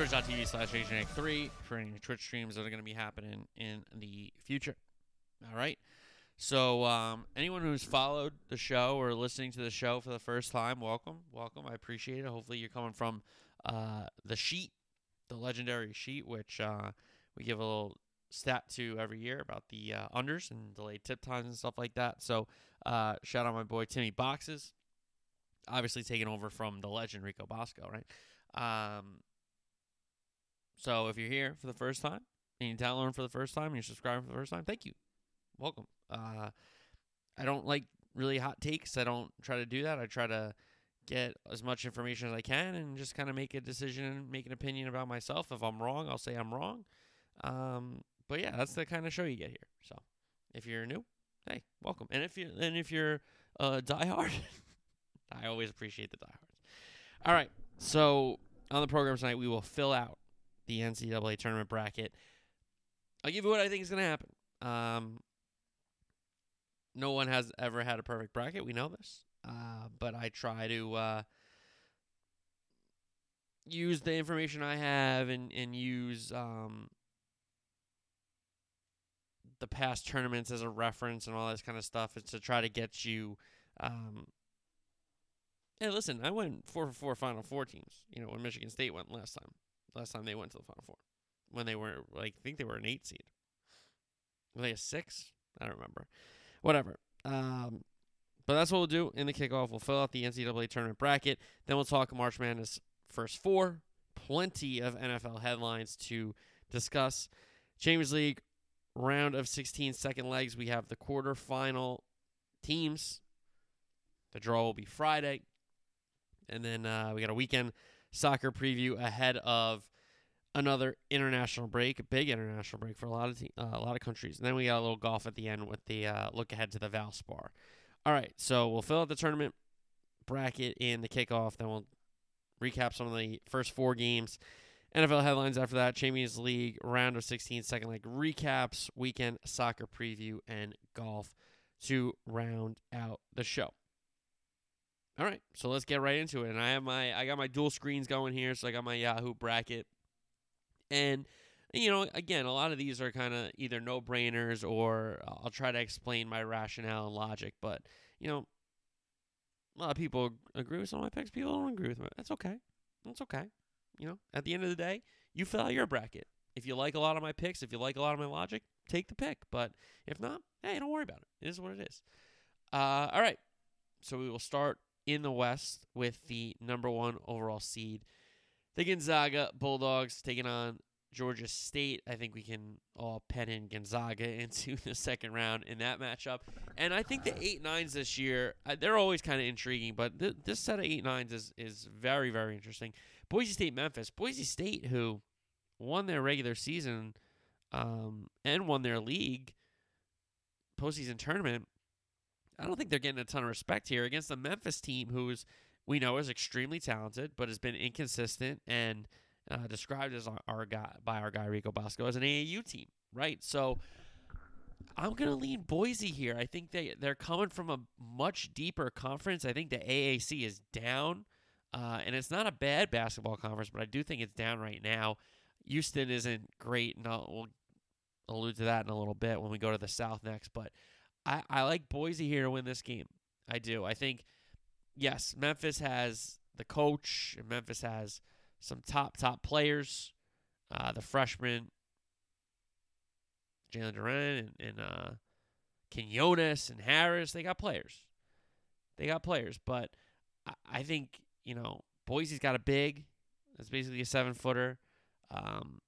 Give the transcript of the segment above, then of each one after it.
twitch.tv slash AJ3 for any Twitch streams that are going to be happening in the future. All right. So, um, anyone who's followed the show or listening to the show for the first time, welcome. Welcome. I appreciate it. Hopefully, you're coming from uh, the sheet, the legendary sheet, which uh, we give a little stat to every year about the uh, unders and delayed tip times and stuff like that. So, uh, shout out my boy Timmy Boxes, obviously taking over from the legend Rico Bosco, right? Um, so, if you're here for the first time and you're downloading for the first time and you're subscribing for the first time, thank you. Welcome. Uh, I don't like really hot takes. I don't try to do that. I try to get as much information as I can and just kind of make a decision and make an opinion about myself. If I'm wrong, I'll say I'm wrong. Um, but yeah, that's the kind of show you get here. So if you're new, hey, welcome. And if you and if you're uh, diehard, I always appreciate the diehards. All right, so on the program tonight, we will fill out the NCAA tournament bracket. I'll give you what I think is going to happen. Um, no one has ever had a perfect bracket. We know this. Uh, but I try to uh, use the information I have and, and use um, the past tournaments as a reference and all this kind of stuff is to try to get you. Um, hey, listen, I went four for four Final Four teams. You know when Michigan State went last time. Last time they went to the Final Four, when they were like I think they were an eight seed. Were they a six? I don't remember. Whatever. Um, but that's what we'll do in the kickoff. We'll fill out the NCAA tournament bracket. Then we'll talk March Madness first four. Plenty of NFL headlines to discuss. Champions League round of 16 second legs. We have the quarterfinal teams. The draw will be Friday. And then uh, we got a weekend soccer preview ahead of another international break, a big international break for a lot of te- uh, a lot of countries. And then we got a little golf at the end with the uh, look ahead to the Valspar. All right, so we'll fill out the tournament bracket in the kickoff. Then we'll recap some of the first four games. NFL headlines after that Champions League round of 16 second leg recaps, weekend soccer preview, and golf to round out the show. All right, so let's get right into it. And I have my I got my dual screens going here, so I got my Yahoo bracket. And you know, again, a lot of these are kind of either no brainers or I'll try to explain my rationale and logic. But, you know, a lot of people agree with some of my picks. People don't agree with me. That's okay. That's okay. You know, at the end of the day, you fill out your bracket. If you like a lot of my picks, if you like a lot of my logic, take the pick. But if not, hey, don't worry about it. It is what it is. Uh, all right. So we will start in the West with the number one overall seed. The Gonzaga Bulldogs taking on Georgia State. I think we can all pen in Gonzaga into the second round in that matchup. And I think the eight nines this year, uh, they're always kind of intriguing, but th- this set of eight nines is is very very interesting. Boise State, Memphis, Boise State, who won their regular season um, and won their league postseason tournament. I don't think they're getting a ton of respect here against the Memphis team, who's we know is extremely talented, but has been inconsistent and uh, described as our, guy by our guy Rico Bosco as an AAU team, right? So I'm gonna lean Boise here. I think they they're coming from a much deeper conference. I think the AAC is down, uh, and it's not a bad basketball conference, but I do think it's down right now. Houston isn't great, and I'll, we'll allude to that in a little bit when we go to the South next. But I, I like Boise here to win this game. I do. I think yes, Memphis has the coach, and Memphis has some top top players. Uh, the freshman Jalen Duren and, and uh, and Harris, they got players. They got players, but I, I think you know Boise's got a big. That's basically a seven footer, um,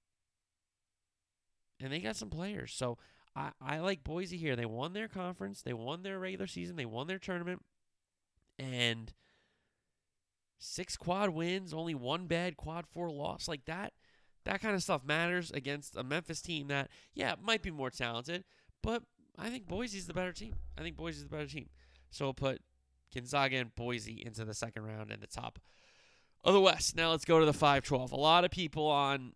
and they got some players. So I, I like Boise here. They won their conference. They won their regular season. They won their tournament, and six quad wins, only one bad quad four loss like that. That kind of stuff matters against a Memphis team that, yeah, might be more talented, but I think Boise's the better team. I think Boise's the better team. So we'll put Gonzaga and Boise into the second round and the top of the West. Now let's go to the 5 12. A lot of people on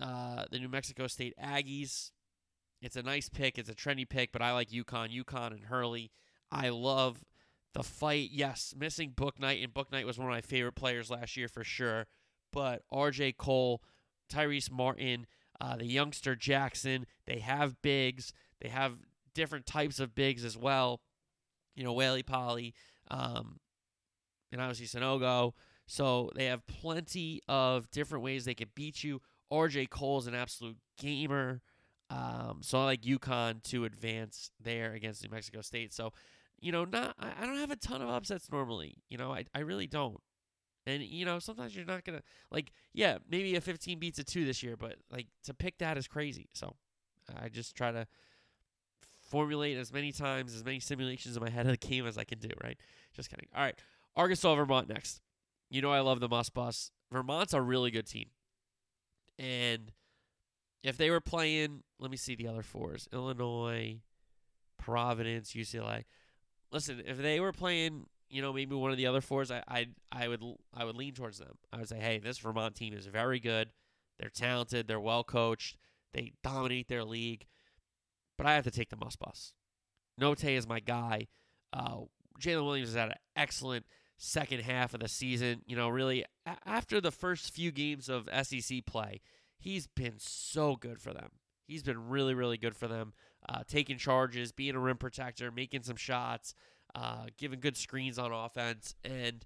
uh, the New Mexico State Aggies. It's a nice pick. It's a trendy pick, but I like UConn. UConn and Hurley. I love the fight. Yes, missing Bouknight, and Bouknight was one of my favorite players last year for sure. But RJ Cole, Tyrese Martin, uh, the youngster Jackson, they have bigs. They have different types of bigs as well. You know, Whaley Polley, um, and obviously Sanogo. So they have plenty of different ways they could beat you. RJ Cole is an absolute gamer. Um, so I like UConn to advance there against New Mexico State. So, you know, not I, I don't have a ton of upsets normally. You know, I, I really don't. And you know, sometimes you're not gonna like, yeah, maybe a 15 beats a two this year, but like to pick that is crazy. So I just try to formulate as many times, as many simulations in my head of the game as I can do. Right? Just kidding. All right, Arkansas, Vermont next. You know, I love the Muss Bus. Vermont's a really good team, and if they were playing, let me see the other fours: Illinois, Providence, UCLA. Listen, if they were playing, you know, maybe one of the other fours, I I I would I would lean towards them. I would say, hey, this Vermont team is very good. They're talented. They're well coached. They dominate their league. But I have to take the Muss Bus. Notae is my guy. Uh, Jaylin Williams has had an excellent second half of the season. You know, really after the first few games of SEC play, he's been so good for them. He's been really, really good for them, uh, taking charges, being a rim protector, making some shots, uh, giving good screens on offense. And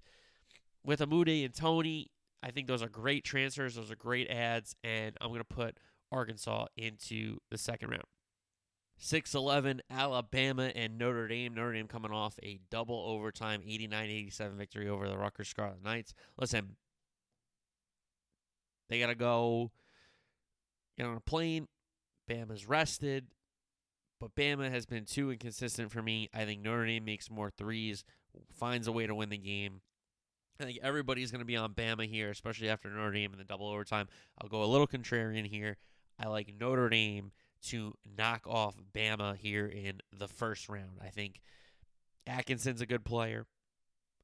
with Umude and Toney, I think those are great transfers. Those are great ads. And I'm going to put Arkansas into the second round. 6 11, Alabama and Notre Dame. Notre Dame coming off a double overtime 89 87 victory over the Rutgers Scarlet Knights. Listen, they got to go get on a plane. Bama's rested, but Bama has been too inconsistent for me. I think Notre Dame makes more threes, finds a way to win the game. I think everybody's going to be on Bama here, especially after Notre Dame in the double overtime. I'll go a little contrarian here. I like Notre Dame to knock off Bama here in the first round. I think Atkinson's a good player.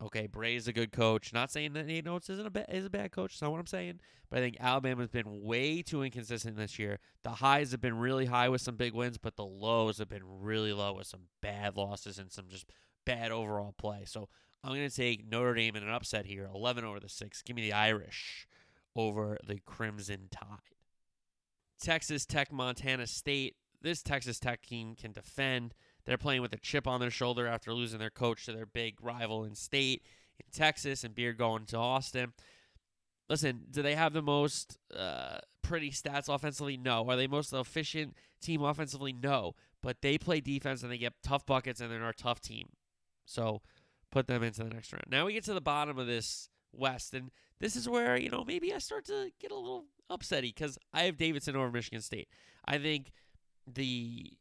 Okay, Brey's a good coach. Not saying that Nate Oats isn't a ba- is a bad coach. That's not what I'm saying. But I think Alabama's been way too inconsistent this year. The highs have been really high with some big wins, but the lows have been really low with some bad losses and some just bad overall play. So I'm going to take Notre Dame in an upset here, 11 over the six. Give me the Irish over the Crimson Tide. Texas Tech, Montana State. This Texas Tech team can defend. They're playing with a chip on their shoulder after losing their coach to their big rival in state in Texas and Beard going to Austin. Listen, do they have the most uh, pretty stats offensively? No. Are they most efficient team offensively? No. But they play defense and they get tough buckets and they're a tough team. So put them into the next round. Now we get to the bottom of this West, and this is where you know maybe I start to get a little upsetty because I have Davidson over Michigan State. I think the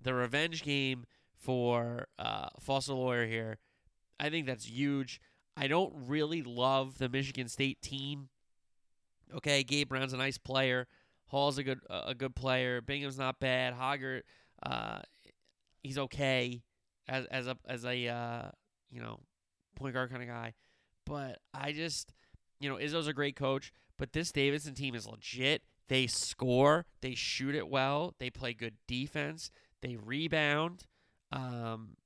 the revenge game for uh, Foster Loyer here, I think that's huge. I don't really love the Michigan State team. Okay, Gabe Brown's a nice player. Hall's a good a good player. Bingham's not bad. Hoggard, uh, he's okay as as a as a uh, you know point guard kind of guy. But I just you know Izzo's a great coach, but this Davidson team is legit. They score, they shoot it well, they play good defense, they rebound. Um,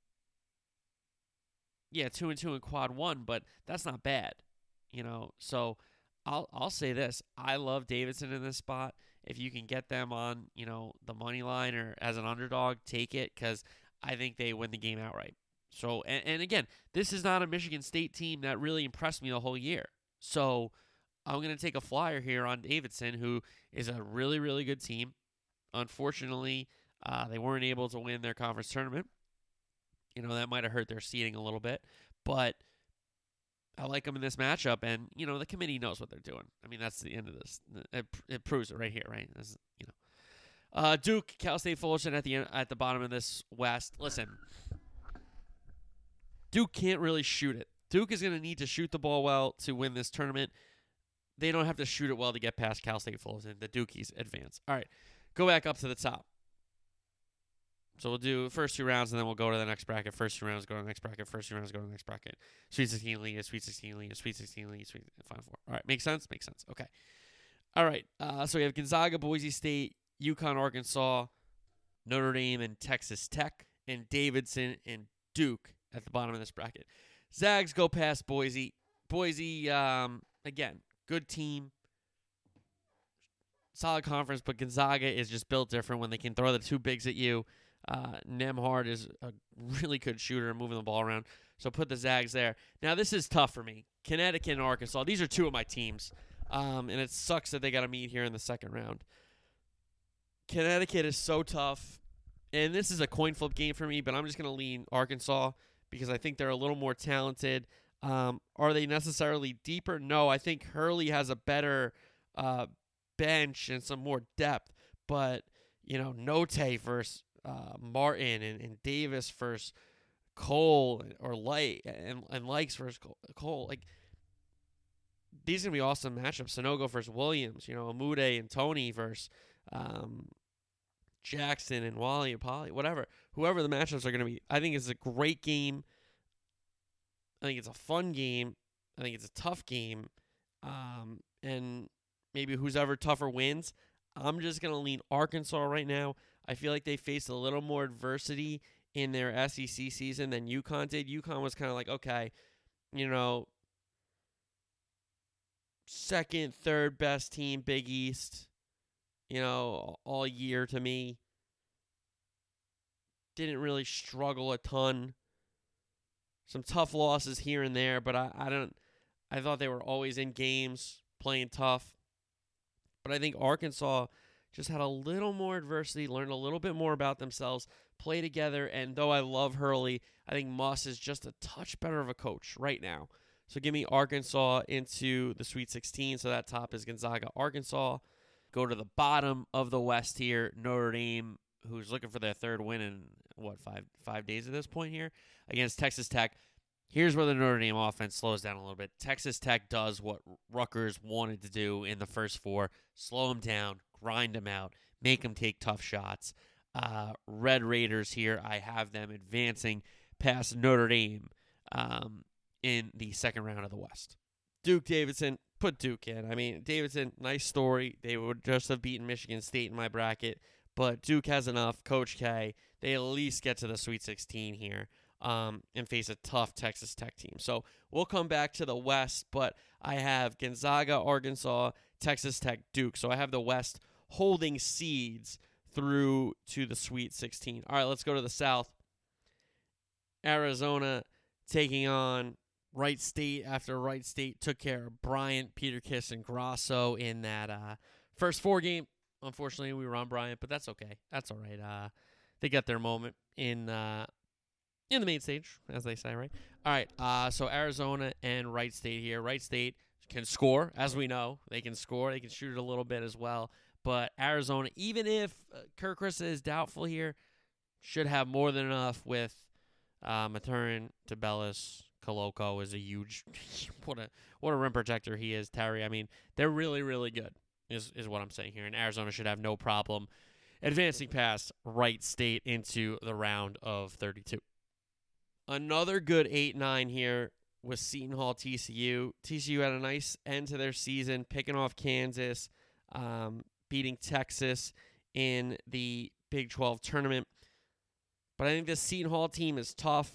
yeah, two and two in quad one, but that's not bad, you know. So I'll I'll say this: I love Davidson in this spot. If you can get them on, you know, the money line or as an underdog, take it because I think they win the game outright. So and, and again, this is not a Michigan State team that really impressed me the whole year. So I'm going to take a flyer here on Davidson, who is a really really good team. Unfortunately, uh, they weren't able to win their conference tournament. You know, that might have hurt their seeding a little bit, but I like them in this matchup, and you know the committee knows what they're doing. I mean, that's the end of this. It, it proves it right here, right? This, you know, uh, Duke, Cal State Fullerton at the at the bottom of this West. Listen, Duke can't really shoot it. Duke is going to need to shoot the ball well to win this tournament. They don't have to shoot it well to get past Cal State Fullerton. The Dukies advance. All right, go back up to the top. So we'll do first two rounds, and then we'll go to the next bracket. First two rounds, go to the next bracket. First two rounds, go to the next bracket. Sweet 16 league, Sweet 16 league, Sweet 16 league, Sweet Final Four. All right, makes sense? Makes sense. Okay. All right. Uh, so we have Gonzaga, Boise State, UConn, Arkansas, Notre Dame, and Texas Tech, and Davidson and Duke at the bottom of this bracket. Zags go past Boise. Boise, um, again, good team, solid conference, but Gonzaga is just built different when they can throw the two bigs at you. Uh, Nembhard is a really good shooter, moving the ball around. So put the Zags there. Now this is tough for me. Connecticut and Arkansas. These are two of my teams, um, and it sucks that they got to meet here in the second round. Connecticut is so tough, and this is a coin flip game for me. But I'm just gonna lean Arkansas because I think they're a little more talented. Um, are they necessarily deeper? No, I think Hurley has a better uh, bench and some more depth. But you know, Notae versus uh, Martin and, and Davis versus Cole or Light and and Lykes versus Cole. Like these are gonna be awesome matchups. Sanogo versus Williams. You know, Umude and Toney versus um, Jackson and Whaley and Polley. Whatever, whoever the matchups are gonna be. I think it's a great game. I think it's a fun game. I think it's a tough game. Um, and maybe who's ever tougher wins. I'm just gonna lean Arkansas right now. I feel like they faced a little more adversity in their SEC season than UConn did. UConn was kind of like, okay, you know, second, third best team, Big East, you know, all year to me. Didn't really struggle a ton. Some tough losses here and there, but I, I don't I thought they were always in games, playing tough. But I think Arkansas just had a little more adversity, learned a little bit more about themselves, play together. And though I love Hurley, I think Muss is just a touch better of a coach right now. So give me Arkansas into the Sweet 16. So that top is Gonzaga, Arkansas. Go to the bottom of the West here, Notre Dame, who's looking for their third win in what five five days at this point here against Texas Tech. Here's where the Notre Dame offense slows down a little bit. Texas Tech does what Rutgers wanted to do in the first four: slow them down, grind them out, make them take tough shots. Uh, Red Raiders here, I have them advancing past Notre Dame um, in the second round of the West. Duke Davidson, put Duke in. I mean, Davidson, nice story. They would just have beaten Michigan State in my bracket, but Duke has enough. Coach K, they at least get to the Sweet 16 here um, and face a tough Texas Tech team. So we'll come back to the West, but I have Gonzaga, Arkansas, Texas Tech, Duke. So I have the West holding seeds through to the Sweet 16. All right, let's go to the South. Arizona taking on Wright State after Wright State took care of Bryant, Peter Kiss, and Grasso in that uh, first four game. Unfortunately, we were on Bryant, but that's okay. That's all right. Uh, they got their moment in uh, in the main stage, as they say, right? All right. Uh, so Arizona and Wright State here. Wright State can score, as we know. They can score. They can shoot it a little bit as well. But Arizona, even if uh, Kerr Kriisa is doubtful here, should have more than enough with uh, Mathurin, Tubelis, Koloko is a huge what a what a rim protector he is, Terry. I mean, they're really, really good, is is what I'm saying here. And Arizona should have no problem advancing past Wright State into the round of 32. Another good 8 9 here was Seton Hall TCU. TCU had a nice end to their season, picking off Kansas. Um, beating Texas in the Big 12 tournament. But I think this Seton Hall team is tough.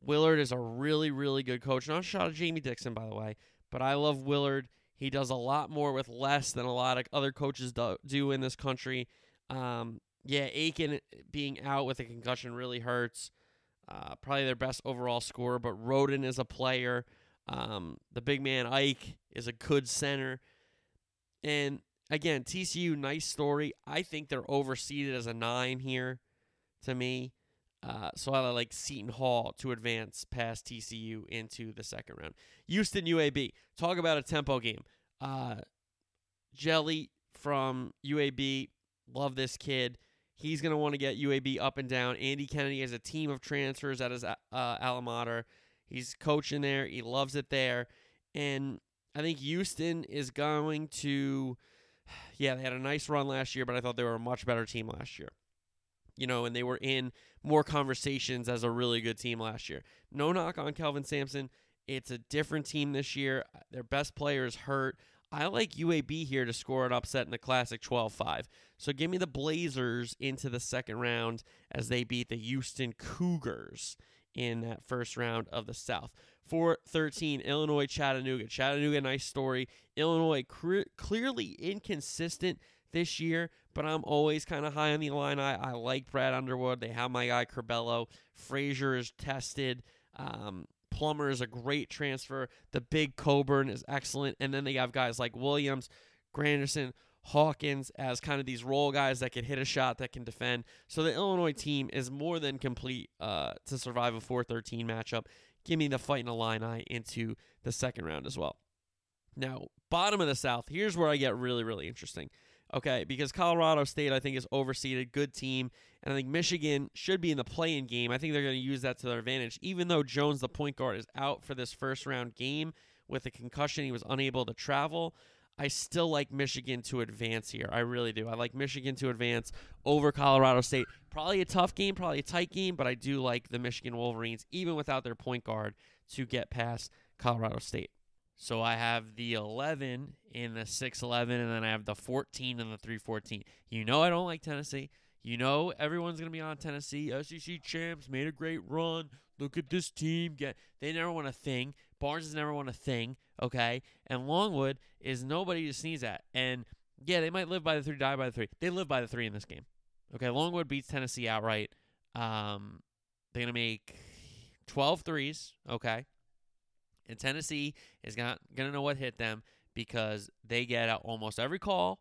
Willard is a really, really good coach. Not a shot at Jamie Dixon, by the way, but I love Willard. He does a lot more with less than a lot of other coaches do in this country. Um, yeah, Aiken being out with a concussion really hurts. Uh, probably their best overall scorer, but Rhoden is a player. Um, the big man Ike is a good center. And again, TCU, nice story. I think they're overseeded as a nine here to me. Uh, so I like Seton Hall to advance past TCU into the second round. Houston UAB. Talk about a tempo game. Uh, Jelly from UAB. Love this kid. He's going to want to get UAB up and down. Andy Kennedy has a team of transfers at his uh, alma mater. He's coaching there. He loves it there. And I think Houston is going to. Yeah, they had a nice run last year, but I thought they were a much better team last year. You know, and they were in more conversations as a really good team last year. No knock on Kelvin Sampson. It's a different team this year. Their best player is hurt. I like UAB here to score an upset in the classic 12 5. So give me the Blazers into the second round as they beat the Houston Cougars in that first round of the South. 4 13, Illinois Chattanooga. Chattanooga, nice story. Illinois clearly inconsistent this year, but I'm always kind of high on the line. I, I like Brad Underwood. They have my guy Curbelo. Frazier is tested. Um, Plummer is a great transfer. The big Cockburn is excellent. And then they have guys like Williams, Grandison, Hawkins as kind of these role guys that can hit a shot, that can defend. So the Illinois team is more than complete uh, to survive a 4 13 matchup. Give me the Fighting Illini into the second round as well. Now, bottom of the South, here's where I get really, really interesting. Okay, because Colorado State, I think, is overseeded, good team. And I think Michigan should be in the play in game. I think they're going to use that to their advantage. Even though Jones, the point guard, is out for this first round game with a concussion, he was unable to travel. I still like Michigan to advance here. I really do. I like Michigan to advance over Colorado State. Probably a tough game, probably a tight game, but I do like the Michigan Wolverines, even without their point guard, to get past Colorado State. So I have the 11 in the 611, and then I have the 14 and the 314. You know I don't like Tennessee. You know everyone's gonna be on Tennessee. SEC champs made a great run. Look at this team. Get they never won a thing. Barnes has never won a thing. Okay, and Longwood is nobody to sneeze at. And yeah, they might live by the three, die by the three. They live by the three in this game. Okay, Longwood beats Tennessee outright. Um, they're gonna make 12 threes. Okay, and Tennessee is not gonna know what hit them because they get out almost every call.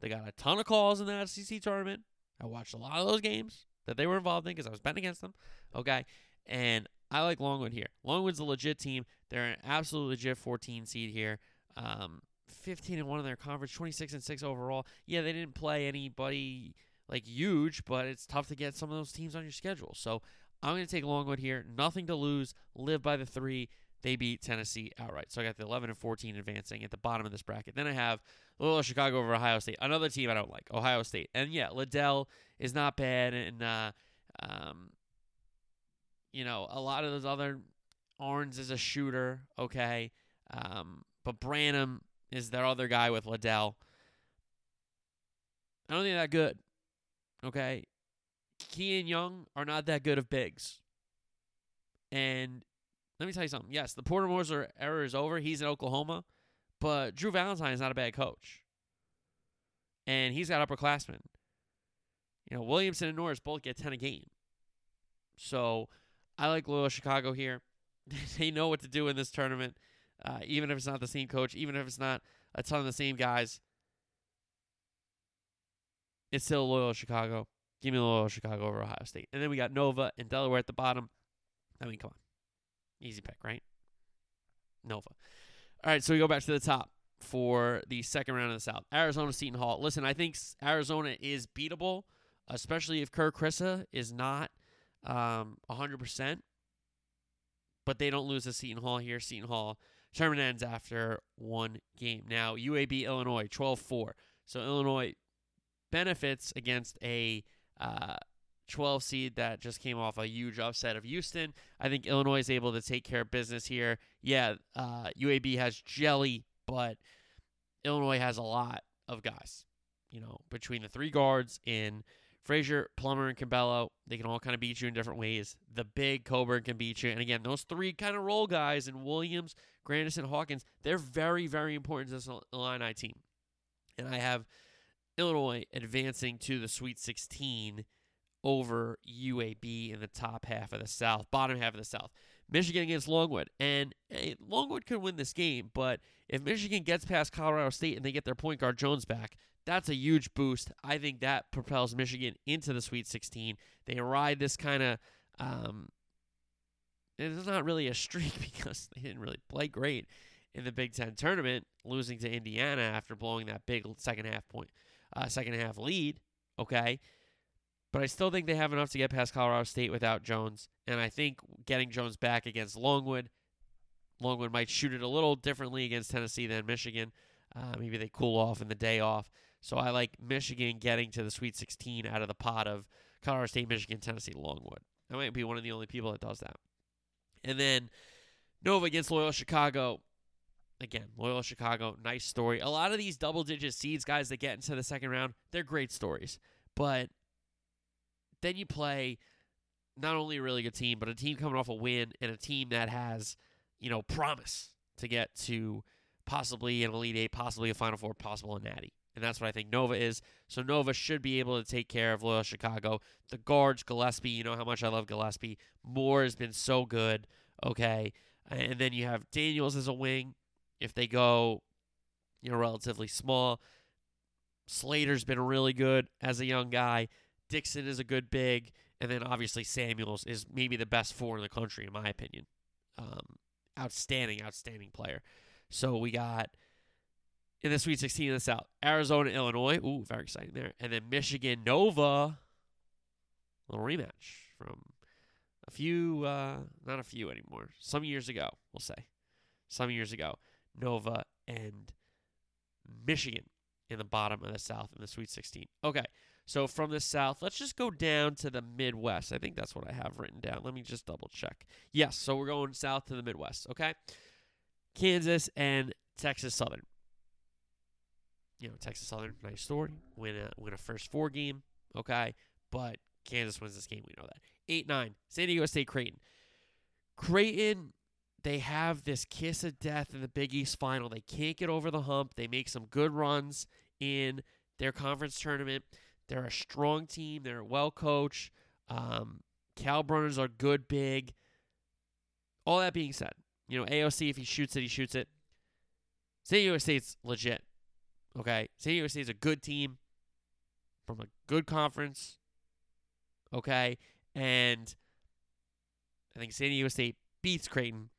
They got a ton of calls in the SEC tournament. I watched a lot of those games that they were involved in because I was betting against them. Okay. And I like Longwood here. Longwood's a legit team. They're an absolute legit 14 seed here. Um, 15 and 1 in their conference, 26 and 6 overall. Yeah, they didn't play anybody like huge, but it's tough to get some of those teams on your schedule. So I'm going to take Longwood here. Nothing to lose. Live by the three. They beat Tennessee outright. So I got the 11 and 14 advancing at the bottom of this bracket. Then I have Loyola Chicago over Ohio State. Another team I don't like, Ohio State. And yeah, Liddell is not bad, and uh, um, you know a lot of those other Ahrens is a shooter, okay, um, but Branham is their other guy with Liddell. I don't think that good, okay. Key and Young are not that good of bigs, and let me tell you something. Yes, the Porter Moser era is over. He's in Oklahoma. But Drew Valentine is not a bad coach. And he's got upperclassmen. You know, Williamson and Norris both get 10 a game. So I like Loyola Chicago here. they know what to do in this tournament, uh, even if it's not the same coach, even if it's not a ton of the same guys. It's still Loyola Chicago. Give me Loyola Chicago over Ohio State. And then we got Nova and Delaware at the bottom. I mean, come on. Easy pick, right? Nova. All right, so we go back to the top for the second round of the South. Arizona Seton Hall. Listen, I think Arizona is beatable, especially if Kerr Kriisa is not um, 100%. But they don't lose to Seton Hall here. Seton Hall tournament ends after one game. Now, UAB Illinois 12 4. So Illinois benefits against a uh, 12 seed that just came off a huge upset of Houston. I think Illinois is able to take care of business here. Yeah, uh, UAB has jelly, but Illinois has a lot of guys. You know, between the three guards in Frazier, Plummer, and Curbelo, they can all kind of beat you in different ways. The big Cockburn can beat you. And again, those three kind of role guys in Williams, Grandison, Hawkins, they're very, very important to this Illini team. And I have Illinois advancing to the Sweet 16 over UAB in the top half of the South, bottom half of the South. Michigan against Longwood. And hey, Longwood could win this game, but if Michigan gets past Colorado State and they get their point guard Jones back, that's a huge boost. I think that propels Michigan into the Sweet 16. They ride this kind of. Um, it's not really a streak because they didn't really play great in the Big Ten tournament, losing to Indiana after blowing that big second half point, uh, second half lead. Okay, but I still think they have enough to get past Colorado State without Jones. And I think getting Jones back against Longwood, Longwood might shoot it a little differently against Tennessee than Michigan. Uh, maybe they cool off in the day off. So I like Michigan getting to the Sweet 16 out of the pot of Colorado State, Michigan, Tennessee, Longwood. I might be one of the only people that does that. And then Nova against Loyola Chicago. Again, Loyola Chicago, nice story. A lot of these double digit seeds, guys that get into the second round, they're great stories. But then you play not only a really good team, but a team coming off a win and a team that has, you know, promise to get to possibly an Elite Eight, possibly a Final Four, possible a Natty. And that's what I think Nova is. So Nova should be able to take care of Loyola Chicago. The guards, Gillespie, you know how much I love Gillespie. Moore has been so good. Okay. And then you have Daniels as a wing. If they go, you know, relatively small. Slater's been really good as a young guy. Dixon is a good big. And then obviously Samuels is maybe the best four in the country, in my opinion. Um, outstanding, outstanding player. So we got in the Sweet 16 in the South, Arizona, Illinois. Ooh, very exciting there. And then Michigan, Nova. Little rematch from a few, uh, not a few anymore. Some years ago, we'll say. Some years ago, Nova and Michigan in the bottom of the South in the Sweet 16. Okay, so from the South, let's just go down to the Midwest. I think that's what I have written down. Let me just double check. Yes, so we're going south to the Midwest. Okay, Kansas and Texas Southern. You know, Texas Southern, nice story. Win a win a first four game. Okay, but Kansas wins this game. We know that. Eight nine. San Diego State Creighton. Creighton, they have this kiss of death in the Big East final. They can't get over the hump. They make some good runs in their conference tournament. They're a strong team. They're well coached. Um, Kalkbrenner's are good, big. All that being said, you know, AOC, if he shoots it, he shoots it. San Diego State's legit. Okay. San Diego State's a good team from a good conference. Okay. And I think San Diego State beats Creighton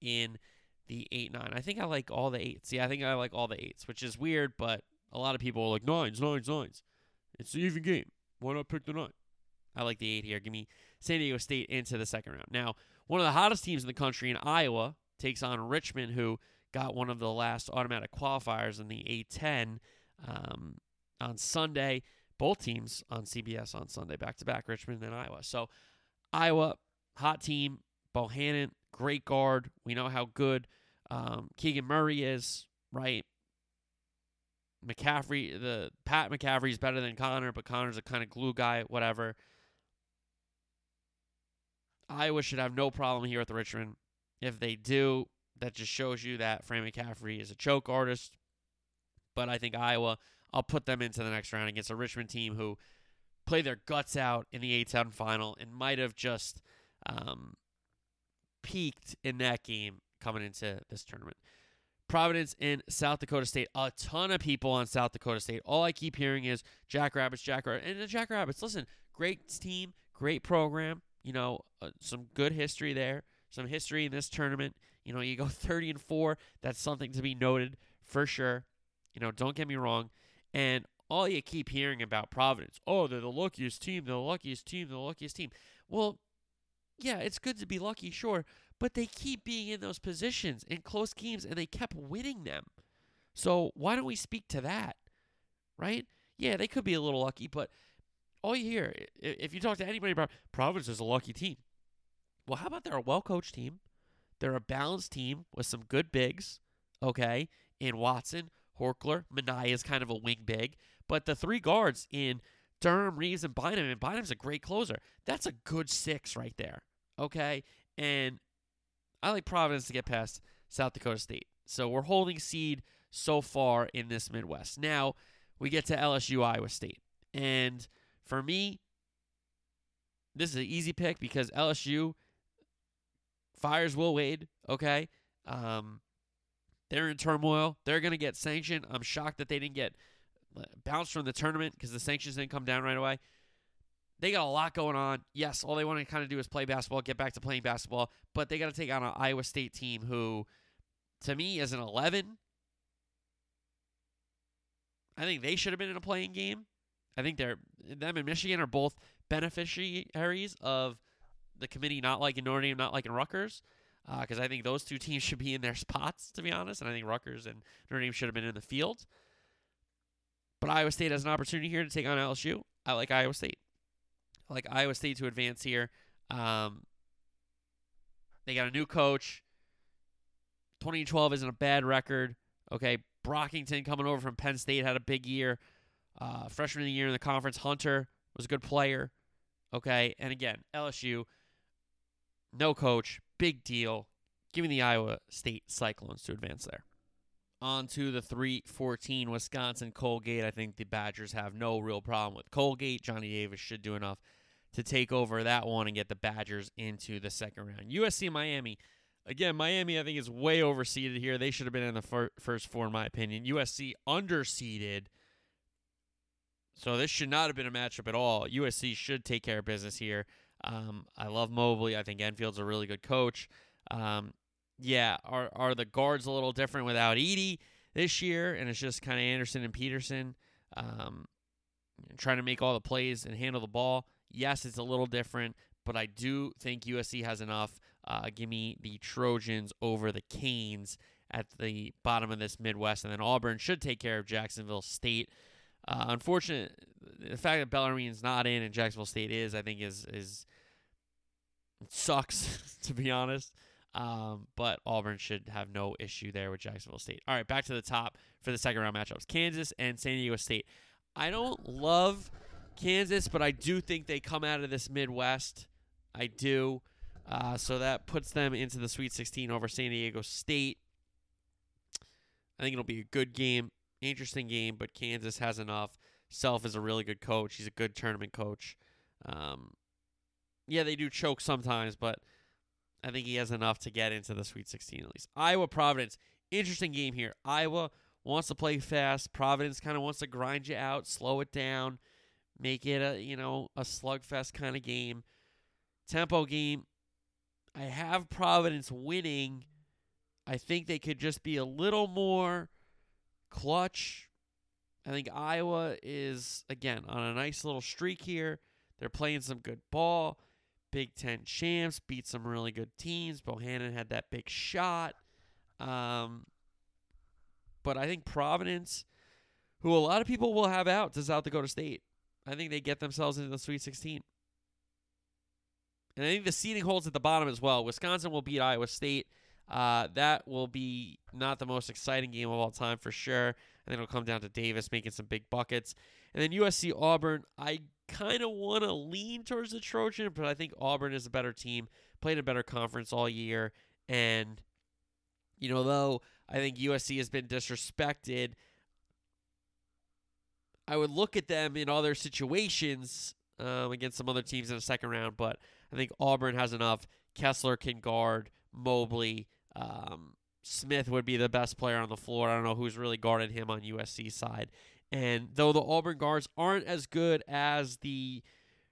in the 8 9. I think I like all the eights. Yeah, I think I like all the eights, which is weird, but a lot of people are like, nines, nines, nines. It's an even game. Why not pick the nine? I like the eight here. Give me San Diego State into the second round. Now, one of the hottest teams in the country in Iowa takes on Richmond, who got one of the last automatic qualifiers in the A10 um, on Sunday. Both teams on CBS on Sunday, back to back, Richmond and Iowa. So, Iowa, hot team. Bohannon, great guard. We know how good um, Keegan Murray is, right? McCaffery, the Pat McCaffery is better than Connor, but Connor's a kind of glue guy, whatever. Iowa should have no problem here with Richmond. If they do, that just shows you that Fran McCaffery is a choke artist. But I think Iowa, I'll put them into the next round against a Richmond team who play their guts out in the A10 final and might have just um, peaked in that game coming into this tournament. Providence in South Dakota State. A ton of people on South Dakota State. All I keep hearing is Jackrabbits, Jackrabbits. And the Jackrabbits, listen, great team, great program. You know, uh, some good history there, some history in this tournament. You know, you go 30 and 4. That's something to be noted for sure. You know, don't get me wrong. And all you keep hearing about Providence, oh, they're the luckiest team, the luckiest team, the luckiest team. Well, yeah, it's good to be lucky, sure, but they keep being in those positions in close games and they kept winning them. So why don't we speak to that? Right? Yeah, they could be a little lucky, but all you hear, if you talk to anybody about Providence is a lucky team. Well, how about they're a well coached team? They're a balanced team with some good bigs, okay, in Watson, Horchler, Minaya is kind of a wing big, but the three guards in Durham, Reeves, and Bynum, and Bynum's a great closer. That's a good six right there, okay? And I like Providence to get past South Dakota State. So we're holding seed so far in this Midwest. Now we get to LSU, Iowa State. And for me, this is an easy pick because LSU fires Will Wade, okay? Um, they're in turmoil. They're going to get sanctioned. I'm shocked that they didn't get uh, bounced from the tournament because the sanctions didn't come down right away. They got a lot going on. Yes, all they want to kind of do is play basketball, get back to playing basketball, but they got to take on an Iowa State team who, to me, is an 11. I think they should have been in a playing game. I think they're them and Michigan are both beneficiaries of the committee not liking Notre Dame, not liking Rutgers. Uh, because I think those two teams should be in their spots, to be honest. And I think Rutgers and Notre Dame should have been in the field. But Iowa State has an opportunity here to take on LSU. I like Iowa State. Like Iowa State to advance here. Um, they got a new coach. 2012 isn't a bad record. Okay, Brockington coming over from Penn State had a big year. Uh, freshman of the year in the conference, Hunter was a good player. Okay, and again, LSU, no coach, big deal. Give me the Iowa State Cyclones to advance there. On to the 314 Wisconsin Colgate. I think the Badgers have no real problem with Colgate. Johnny Davis should do enough to take over that one and get the Badgers into the second round. USC Miami. Again, Miami, I think, is way overseeded here. They should have been in the fir- first four, in my opinion. USC underseeded. So this should not have been a matchup at all. USC should take care of business here. Um, I love Mobley. I think Enfield's a really good coach. Um, yeah, are are the guards a little different without Eaddy this year? And it's just kind of Anderson and Peterson um, trying to make all the plays and handle the ball. Yes, it's a little different, but I do think USC has enough. Uh, give me the Trojans over the Canes at the bottom of this Midwest, and then Auburn should take care of Jacksonville State. Uh, unfortunate, the fact that Bellarmine's not in and Jacksonville State is, I think, is is sucks to be honest. Um, but Auburn should have no issue there with Jacksonville State. All right, back to the top for the second round matchups: Kansas and San Diego State. I don't love Kansas, but I do think they come out of this Midwest. I do. Uh, so that puts them into the Sweet 16 over San Diego State. I think it'll be a good game, interesting game, but Kansas has enough. Self is a really good coach. He's a good tournament coach. Um, yeah, they do choke sometimes, but I think he has enough to get into the Sweet 16 at least. Iowa Providence, interesting game here. Iowa wants to play fast. Providence kind of wants to grind you out, slow it down, make it a you know a slugfest kind of game. Tempo game. I have Providence winning. I think they could just be a little more clutch. I think Iowa is again on a nice little streak here. They're playing some good ball. Big Ten champs beat some really good teams. Bohannon had that big shot. Um, but I think Providence, who a lot of people will have out to South Dakota State, I think they get themselves into the Sweet 16. And I think the seeding holds at the bottom as well. Wisconsin will beat Iowa State. Uh, that will be not the most exciting game of all time for sure. And then it'll come down to Davis making some big buckets. And then USC Auburn, I kind of want to lean towards the Trojan, but I think Auburn is a better team, played a better conference all year. And, you know, though I think USC has been disrespected, I would look at them in other situations um, against some other teams in the second round, but I think Auburn has enough. Kessler can guard Mobley. Um, Smith would be the best player on the floor. I don't know who's really guarded him on USC side. And though the Auburn guards aren't as good as the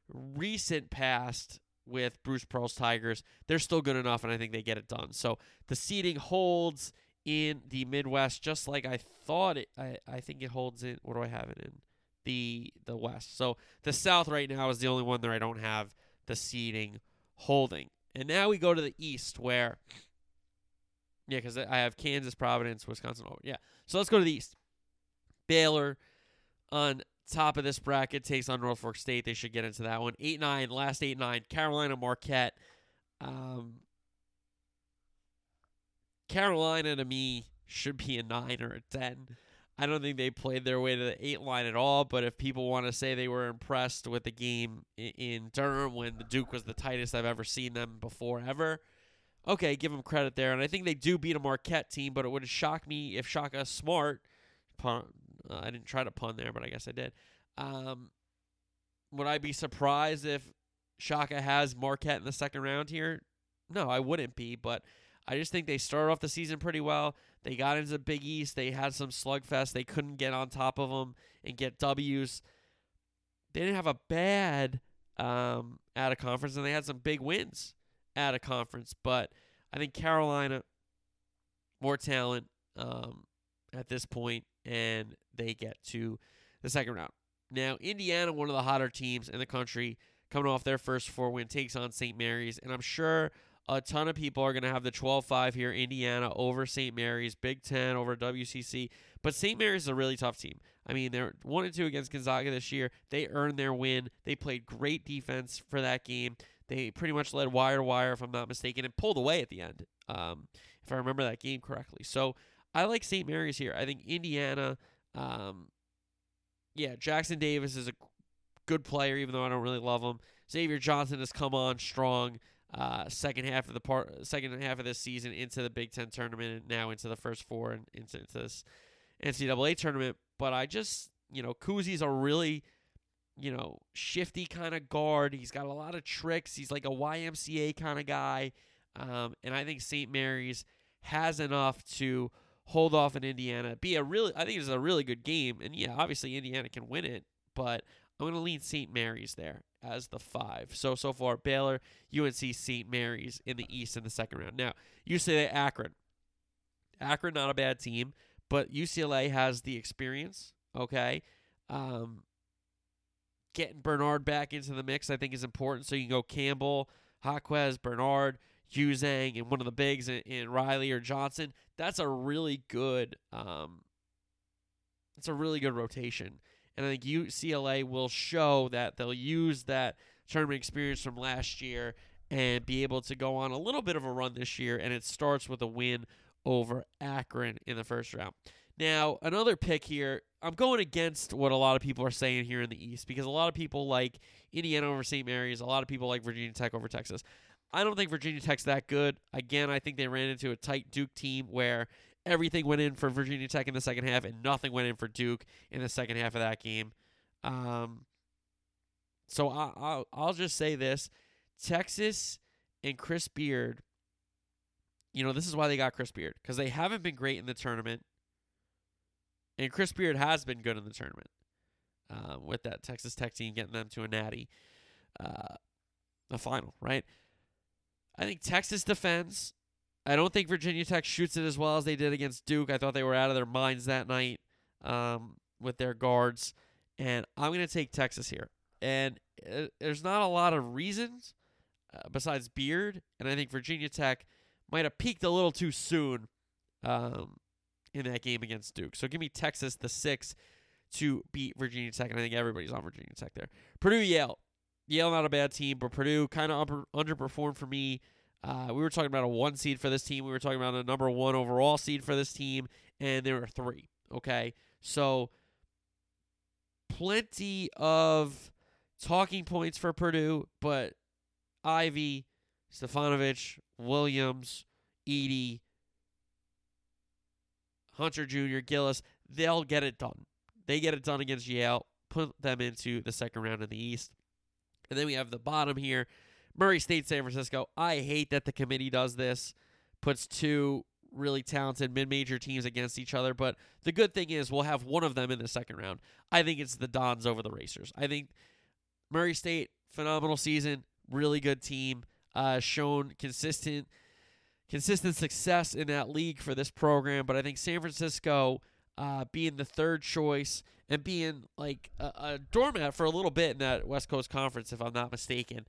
recent past with Bruce Pearl's Tigers, they're still good enough, and I think they get it done. So the seeding holds in the Midwest, just like I thought it. I, I think it holds in. What do I have it in? The the West. So the South right now is the only one that I don't have the seeding holding. And now we go to the East, where yeah, because I have Kansas, Providence, Wisconsin. Yeah, so let's go to the East. Baylor on top of this bracket takes on Norfolk State. They should get into that one. Eight nine, last eight nine. Carolina Marquette. Um, Carolina to me should be a nine or a ten. I don't think they played their way to the eight line at all. But if people want to say they were impressed with the game in Durham when the Duke was the tightest I've ever seen them before ever, okay, give them credit there. And I think they do beat a Marquette team, but it would shock me if Shaka Smart, pun, uh, I didn't try to pun there, but I guess I did. Um, would I be surprised if Shaka has Marquette in the second round here? No, I wouldn't be, but I just think they started off the season pretty well. They got into the Big East. They had some slugfest. They couldn't get on top of them and get W's. They didn't have a bad um, at a conference, and they had some big wins at a conference. But I think Carolina more talent um, at this point, and they get to the second round. Now, Indiana, one of the hotter teams in the country, coming off their first four win, takes on St. Mary's, and I'm sure a ton of people are going to have the 12-5 here, Indiana over St. Mary's, Big Ten over WCC. But St. Mary's is a really tough team. I mean, they're one and two against Gonzaga this year. They earned their win. They played great defense for that game. They pretty much led wire to wire, if I'm not mistaken, and pulled away at the end, um, if I remember that game correctly. So I like St. Mary's here. I think Indiana, um, yeah, Jackson Davis is a good player, even though I don't really love him. Xavier Johnson has come on strong. Uh, second half of the part, second half of this season into the Big Ten tournament, and now into the first four and into, into this NCAA tournament. But I just, you know, Kuhse's a really, you know, shifty kind of guard. He's got a lot of tricks. He's like a YMCA kind of guy, um, and I think St. Mary's has enough to hold off in Indiana. Be a really, I think it's a really good game, and yeah, obviously Indiana can win it, but I'm going to lean St. Mary's there as the five. So, so far, Baylor, UNC, St. Mary's in the East in the second round. Now, you say that Akron. Akron, not a bad team, but UCLA has the experience, okay? Um, getting Bernard back into the mix, I think, is important. So you can go Campbell, Jaquez, Bernard, Juzang, and one of the bigs in, in Riley or Johnson. That's a really good um, it's a really good rotation. And I think UCLA will show that they'll use that tournament experience from last year and be able to go on a little bit of a run this year. And it starts with a win over Akron in the first round. Now, another pick here, I'm going against what a lot of people are saying here in the East because a lot of people like Indiana over St. Mary's, a lot of people like Virginia Tech over Texas. I don't think Virginia Tech's that good. Again, I think they ran into a tight Duke team where everything went in for Virginia Tech in the second half, and nothing went in for Duke in the second half of that game. Um, so I, I'll I'll just say this: Texas and Chris Beard. You know, this is why they got Chris Beard because they haven't been great in the tournament, and Chris Beard has been good in the tournament um, with that Texas Tech team getting them to a natty, uh, the final, right? I think Texas defends. I don't think Virginia Tech shoots it as well as they did against Duke. I thought they were out of their minds that night um, with their guards. And I'm going to take Texas here. And uh, there's not a lot of reasons uh, besides Beard. And I think Virginia Tech might have peaked a little too soon um, in that game against Duke. So give me Texas, the six, to beat Virginia Tech. And I think everybody's on Virginia Tech there. Purdue, Yale. Yale, not a bad team, but Purdue kind of underperformed for me uh, we were talking about a one seed for this team. We were talking about a number one overall seed for this team, and there were three. Okay, so plenty of talking points for Purdue, but Ivey, Stefanovic, Williams, Edey, Hunter Jr., Gillis, they'll get it done. They get it done against Yale, put them into the second round in the East. And then we have the bottom here Murray State, San Francisco. I hate that the committee does this, puts two really talented mid-major teams against each other. But the good thing is we'll have one of them in the second round. I think it's the Dons over the Racers. I think Murray State phenomenal season, really good team, uh, shown consistent consistent success in that league for this program. But I think San Francisco uh, being the third choice and being like a, a doormat for a little bit in that West Coast Conference, if I'm not mistaken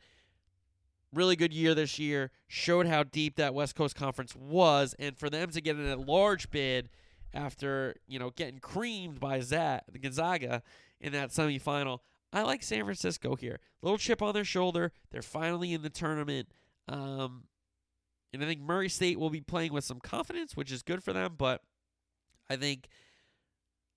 really good year this year, showed how deep that West Coast Conference was, and for them to get in a large bid after you know getting creamed by Zat, Gonzaga in that semifinal, I like San Francisco here. Little chip on their shoulder. They're finally in the tournament. Um, and I think Murray State will be playing with some confidence, which is good for them. But I think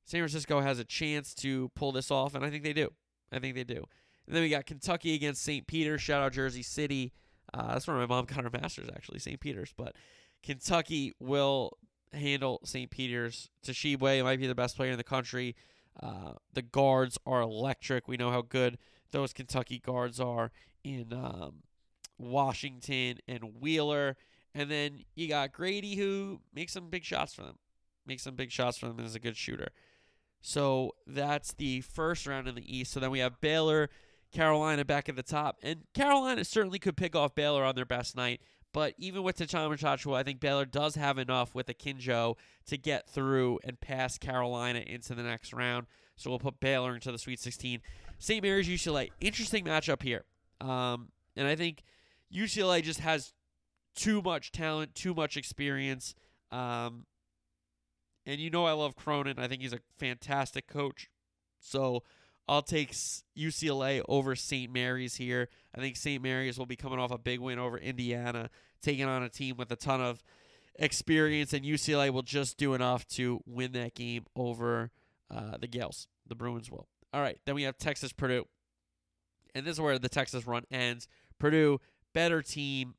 San Francisco has a chance to pull this off, and I think they do. I think they do. And then we got Kentucky against St. Peter's. Shout out Jersey City. Uh, that's where my mom got her master's, actually, St. Peter's. But Kentucky will handle St. Peter's. Tshiebwe might be the best player in the country. Uh, the guards are electric. We know how good those Kentucky guards are in um, Washington and Wheeler. And then you got Grady, who makes some big shots for them. Makes some big shots for them and is a good shooter. So that's the first round in the East. So then we have Baylor Carolina back at the top. And Carolina certainly could pick off Baylor on their best night. But even with Tchamwa Tchatchoua, I think Baylor does have enough with Akinjo to get through and pass Carolina into the next round. So we'll put Baylor into the Sweet 16. St. Mary's UCLA. Interesting matchup here. Um, and I think UCLA just has too much talent, too much experience. Um, and you know I love Cronin. I think he's a fantastic coach. So I'll take UCLA over St. Mary's here. I think St. Mary's will be coming off a big win over Indiana, taking on a team with a ton of experience, and UCLA will just do enough to win that game over uh, the Gales. The Bruins will. All right, then we have Texas Purdue. And this is where the Texas run ends. Purdue, better team.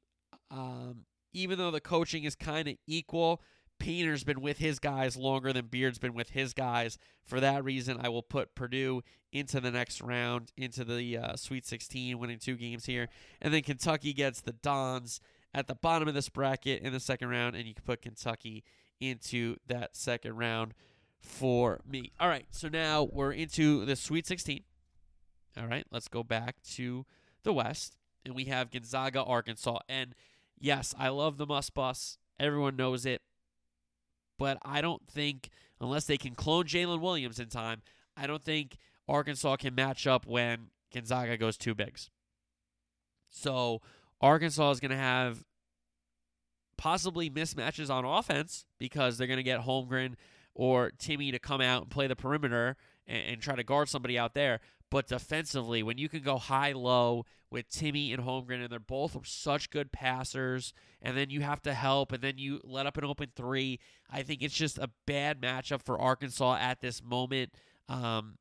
Um, even though the coaching is kind of equal, Painter's been with his guys longer than Beard's been with his guys. For that reason, I will put Purdue into the next round, into the uh, Sweet 16, winning two games here. And then Kentucky gets the Dons at the bottom of this bracket in the second round, and you can put Kentucky into that second round for me. All right, so now we're into the Sweet 16. All right, let's go back to the West, and we have Gonzaga, Arkansas. And yes, I love the Muss Bus. Everyone knows it but I don't think unless they can clone Jaylin Williams in time, I don't think Arkansas can match up when Gonzaga goes two bigs. So Arkansas is going to have possibly mismatches on offense because they're going to get Holmgren or Timme to come out and play the perimeter and, and, try to guard somebody out there. But defensively, when you can go high low with Timme and Holmgren, and they're both such good passers, and then you have to help, and then you let up an open three, I think it's just a bad matchup for Arkansas at this moment. Um,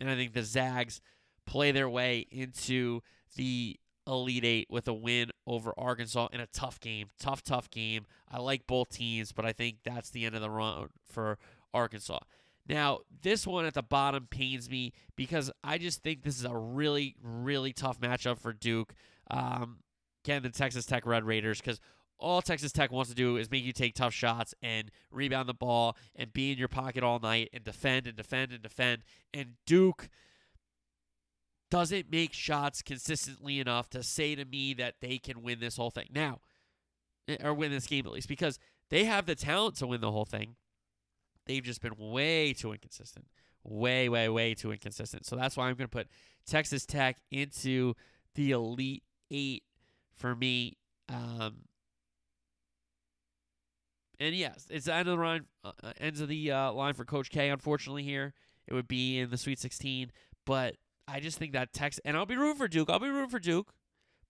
and I think the Zags play their way into the Elite Eight with a win over Arkansas in a tough game. Tough, tough game. I like both teams, but I think that's the end of the run for Arkansas. Now, this one at the bottom pains me because I just think this is a really, really tough matchup for Duke. Um, again, the Texas Tech Red Raiders, because all Texas Tech wants to do is make you take tough shots and rebound the ball and be in your pocket all night and defend and defend and defend. And Duke doesn't make shots consistently enough to say to me that they can win this whole thing. Now, eh, or win this game at least, because they have the talent to win the whole thing. They've just been way too inconsistent. Way, way, way too inconsistent. So that's why I'm going to put Texas Tech into the Elite Eight for me. Um, and yes, it's the end of the line, uh, uh, ends of the uh, line for Coach K. Unfortunately, here it would be in the Sweet 16. But I just think that Texas, and I'll be rooting for Duke. I'll be rooting for Duke.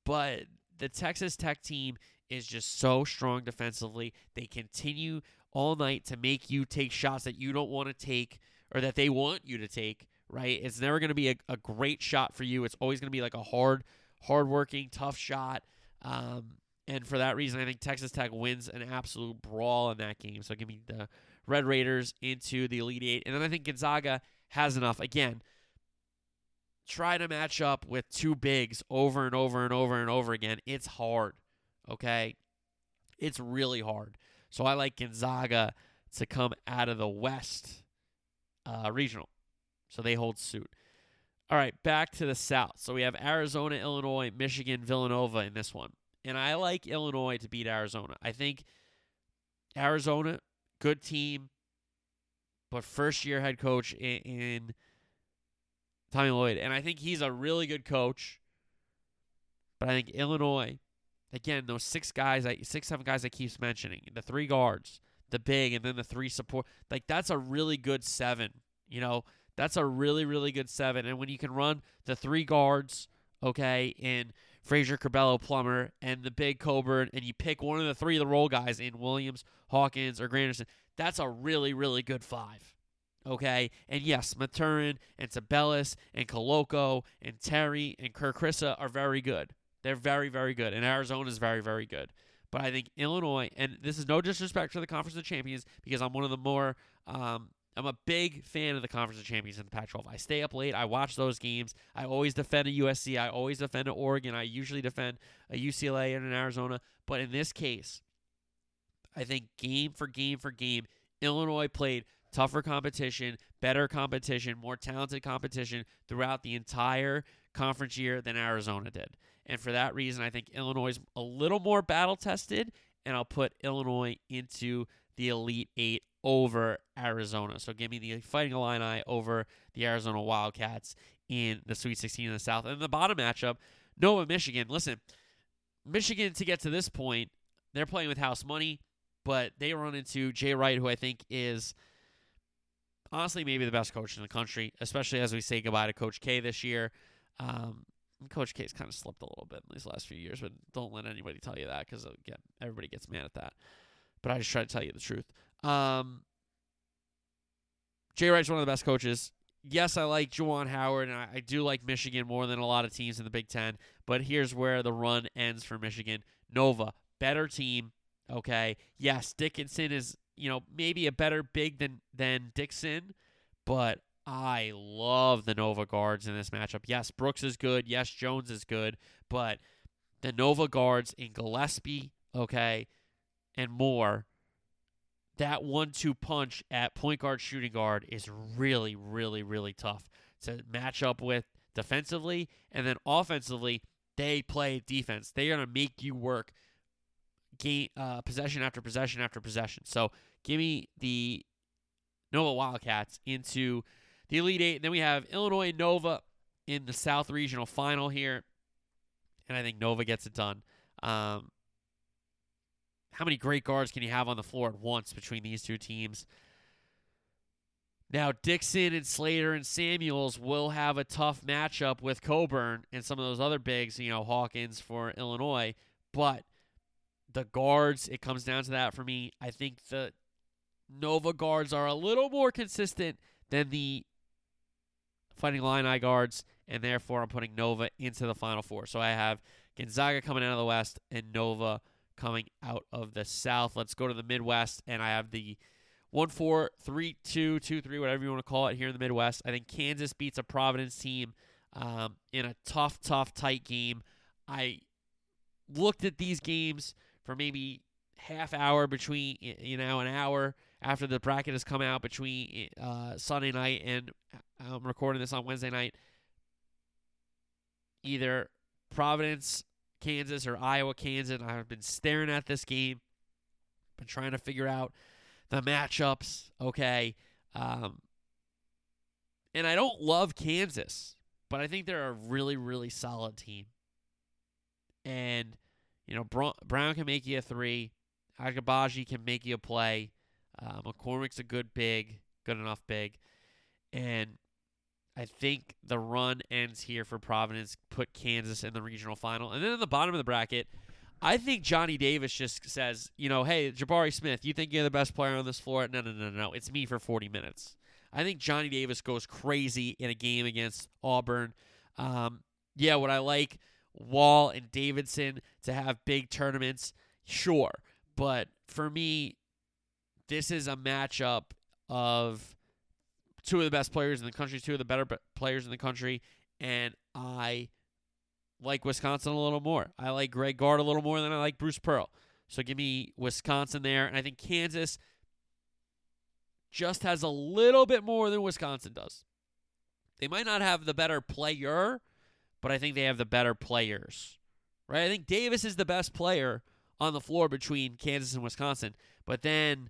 But the Texas Tech team is just so strong defensively. They continue all night to make you take shots that you don't want to take or that they want you to take, right? It's never going to be a, a, great shot for you. It's always going to be like a hard, hard-working, tough shot. Um, and for that reason, I think Texas Tech wins an absolute brawl in that game. So give me the Red Raiders into the Elite Eight. And then I think Gonzaga has enough. Again, try to match up with two bigs over and over and over and over again. It's hard, okay? It's really hard. So I like Gonzaga to come out of the West uh, regional. So they hold suit. All right, back to the South. So we have Arizona, Illinois, Michigan, Villanova in this one. And I like Illinois to beat Arizona. I think Arizona, good team, but first year head coach in, in Tommy Lloyd. And I think he's a really good coach. But I think Illinois Again, those six guys, I, six seven guys I keeps mentioning, the three guards, the big, and then the three support. Like that's a really good seven. You know, that's a really really good seven. And when you can run the three guards, okay, in Frazier, Curbelo, Plummer, and the big Cockburn, and you pick one of the three of the role guys in Williams, Hawkins, or Grandison, that's a really really good five. Okay, and yes, Mathurin and Tubelis and Koloko and Terry and Kerr Kriisa are very good. They're very, very good. And Arizona is very, very good. But I think Illinois, and this is no disrespect to the Conference of Champions because I'm one of the more, um, I'm a big fan of the Conference of Champions in the Pac 12. I stay up late. I watch those games. I always defend a USC. I always defend a Oregon. I usually defend a UCLA and an Arizona. But in this case, I think game for game for game, Illinois played tougher competition, better competition, more talented competition throughout the entire conference year than Arizona did. And for that reason, I think Illinois is a little more battle tested, and I'll put Illinois into the Elite Eight over Arizona. So give me the Fighting Illini over the Arizona Wildcats in the Sweet 16 in the South. And the bottom matchup, Nova, Michigan. Listen, Michigan to get to this point, they're playing with house money, but they run into Jay Wright, who I think is honestly maybe the best coach in the country, especially as we say goodbye to Coach K this year. Um, Coach K's kind of slipped a little bit in these last few years, but don't let anybody tell you that because again, everybody gets mad at that. But I just try to tell you the truth. Um, Jay Wright's one of the best coaches. Yes, I like Juwan Howard, and I, I do like Michigan more than a lot of teams in the Big Ten. But here's where the run ends for Michigan. Nova, better team. Okay. Yes, Dickinson is, you know, maybe a better big than than Dixon, but I love the Nova guards in this matchup. Yes, Brooks is good. Yes, Jones is good, but the Nova guards in Gillespie, okay, and more that one two punch at point guard, shooting guard is really, really, really tough to match up with defensively. And then offensively, they play defense. They are going to make you work game, uh, possession after possession after possession. So give me the Nova Wildcats into the Elite Eight. And then we have Illinois Nova in the South Regional Final here. And I think Nova gets it done. Um, how many great guards can you have on the floor at once between these two teams? Now, Dixon and Slater and Samuels will have a tough matchup with Cockburn and some of those other bigs, you know, Hawkins for Illinois. But the guards, it comes down to that for me. I think the Nova guards are a little more consistent than the Fighting Illini guards, and therefore I'm putting Nova into the Final Four. So I have Gonzaga coming out of the West and Nova coming out of the South. Let's go to the Midwest, and I have the one four three two two three whatever you want to call it here in the Midwest. I think Kansas beats a Providence team um, in a tough, tough, tight game. I looked at these games for maybe half hour between you know an hour after the bracket has come out between uh, Sunday night and I'm recording this on Wednesday night. Either Providence Kansas or Iowa, Kansas. I've been staring at this game, been trying to figure out the matchups. Okay. Um, and I don't love Kansas, but I think they're a really, really solid team. And, you know, Brown can make you a three. Agbaji can make you a play. Uh, McCormack's a good big, good enough big. And I think the run ends here for Providence, put Kansas in the regional final. And then in the bottom of the bracket, I think Johnny Davis just says, you know, hey, Jabari Smith, you think you're the best player on this floor? No, no, no, no. It's me for 40 minutes. I think Johnny Davis goes crazy in a game against Auburn. Um, yeah, would I like Wahl and Davison to have big tournaments? Sure. But for me, this is a matchup of two of the best players in the country, two of the better players in the country, and I like Wisconsin a little more. I like Greg Gard a little more than I like Bruce Pearl. So give me Wisconsin there, and I think Kansas just has a little bit more than Wisconsin does. They might not have the better player, but I think they have the better players. Right? I think Davis is the best player on the floor between Kansas and Wisconsin, but then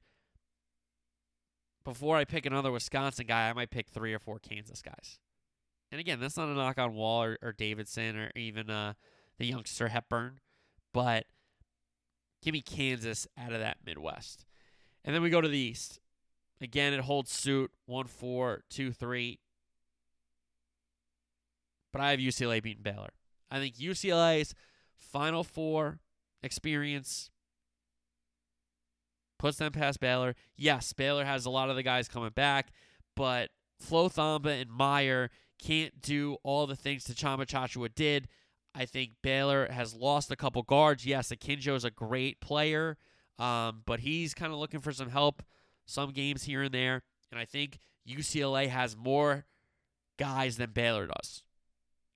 before I pick another Wisconsin guy, I might pick three or four Kansas guys. And again, that's not a knock on Wahl or, or Davison or even uh, the youngster Hepburn, but give me Kansas out of that Midwest. And then we go to the East. Again, it holds suit 1 4, 2 3. But I have UCLA beating Baylor. I think UCLA's Final Four experience puts them past Baylor. Yes, Baylor has a lot of the guys coming back, but Flo Thamba and Mayer can't do all the things Tchamwa Tchatchoua did. I think Baylor has lost a couple guards. Yes, Akinjo is a great player, um, but he's kind of looking for some help some games here and there. And I think UCLA has more guys than Baylor does.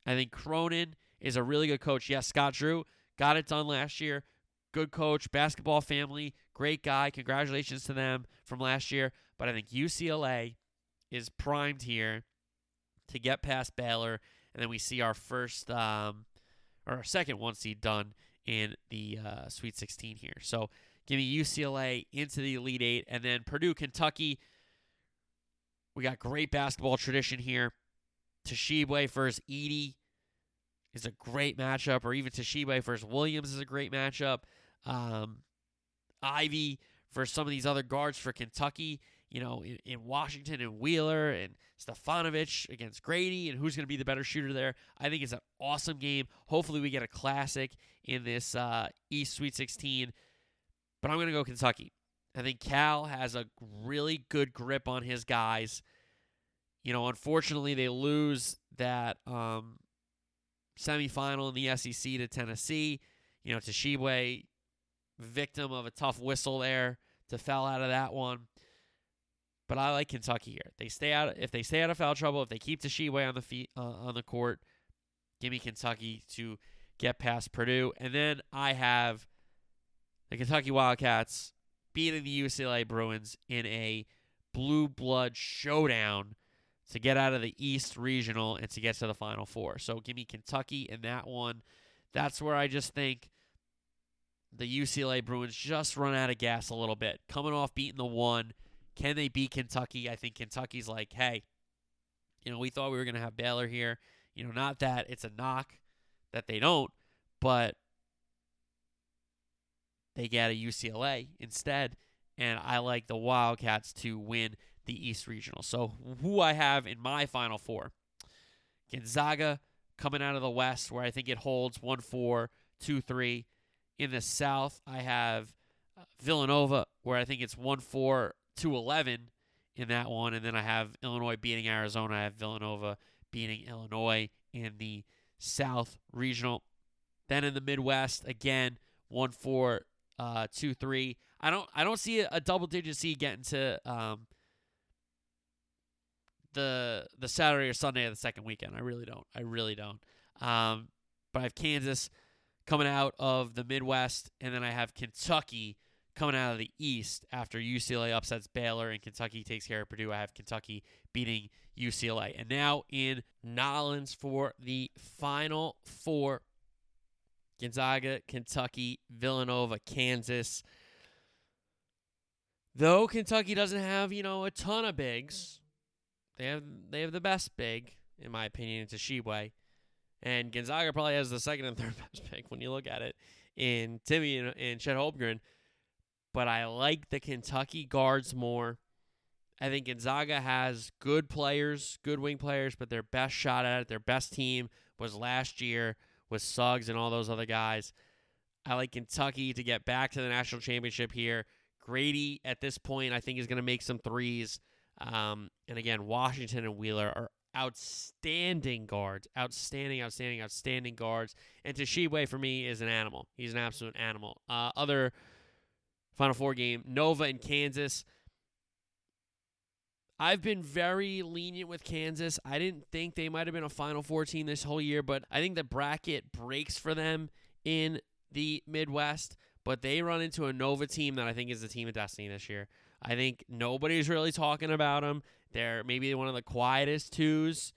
I think Cronin is a really good coach. Yes, Scott Drew got it done last year. Good coach, basketball family, Great guy. Congratulations to them from last year. But I think UCLA is primed here to get past Baylor. And then we see our first um, or our second one seed done in the uh, Sweet 16 here. So give me UCLA into the Elite Eight. And then Purdue, Kentucky. We got great basketball tradition here. Tshiebwe versus Edey is a great matchup, or even Tshiebwe versus Williams is a great matchup. Um, Ivey for some of these other guards for Kentucky, you know, in, in Washington and Wheeler and Stefanovic against Grady, and who's going to be the better shooter there. I think it's an awesome game. Hopefully, we get a classic in this uh, East Sweet 16. But I'm going to go Kentucky. I think Cal has a really good grip on his guys. You know, unfortunately, they lose that um, semifinal in the SEC to Tennessee. You know, Tshiebwe, victim of a tough whistle there to foul out of that one. But I like Kentucky here. They stay out if they stay out of foul trouble. If they keep Tshiebwe on the feet uh, on the court, give me Kentucky to get past Purdue. And then I have the Kentucky Wildcats beating the UCLA Bruins in a blue blood showdown to get out of the East Regional and to get to the Final Four. So give me Kentucky in that one. That's where I just think the UCLA Bruins just run out of gas a little bit. Coming off beating the one, can they beat Kentucky? I think Kentucky's like, hey, you know, we thought we were going to have Baylor here. You know, not that it's a knock that they don't, but they get a UCLA instead. And I like the Wildcats to win the East Regional. So, who I have in my Final Four Gonzaga coming out of the West, where I think it holds 1 4, 2 3. In the South, I have uh, Villanova, where I think it's 1 4, 2 11 in that one. And then I have Illinois beating Arizona. I have Villanova beating Illinois in the South Regional. Then in the Midwest, again, 1 4, uh, 2 3. I don't I don't see a, a double digit seed getting to um, the the Saturday or Sunday of the second weekend. I really don't. I really don't. Um, but I have Kansas coming out of the Midwest, and then I have Kentucky coming out of the East after UCLA upsets Baylor and Kentucky takes care of Purdue. I have Kentucky beating UCLA. And now in Nollins for the final four Gonzaga, Kentucky, Villanova, Kansas. Though Kentucky doesn't have, you know, a ton of bigs, they have they have the best big, in my opinion, it's Tshiebwe. And Gonzaga probably has the second and third best pick when you look at it in Timme and, and Chet Holmgren. But I like the Kentucky guards more. I think Gonzaga has good players, good wing players, but their best shot at it, their best team was last year with Suggs and all those other guys. I like Kentucky to get back to the national championship here. Grady at this point, I think, is going to make some threes. Um, and again, Washington and Wheeler are outstanding guards, outstanding, outstanding, outstanding guards. And Tshiebwe for me is an animal. He's an absolute animal. Uh, other Final Four game, Nova and Kansas. I've been very lenient with Kansas. I didn't think they might have been a Final Four team this whole year, but I think the bracket breaks for them in the Midwest. But they run into a Nova team that I think is the team of destiny this year. I think nobody's really talking about them. They're maybe one of the quietest twos.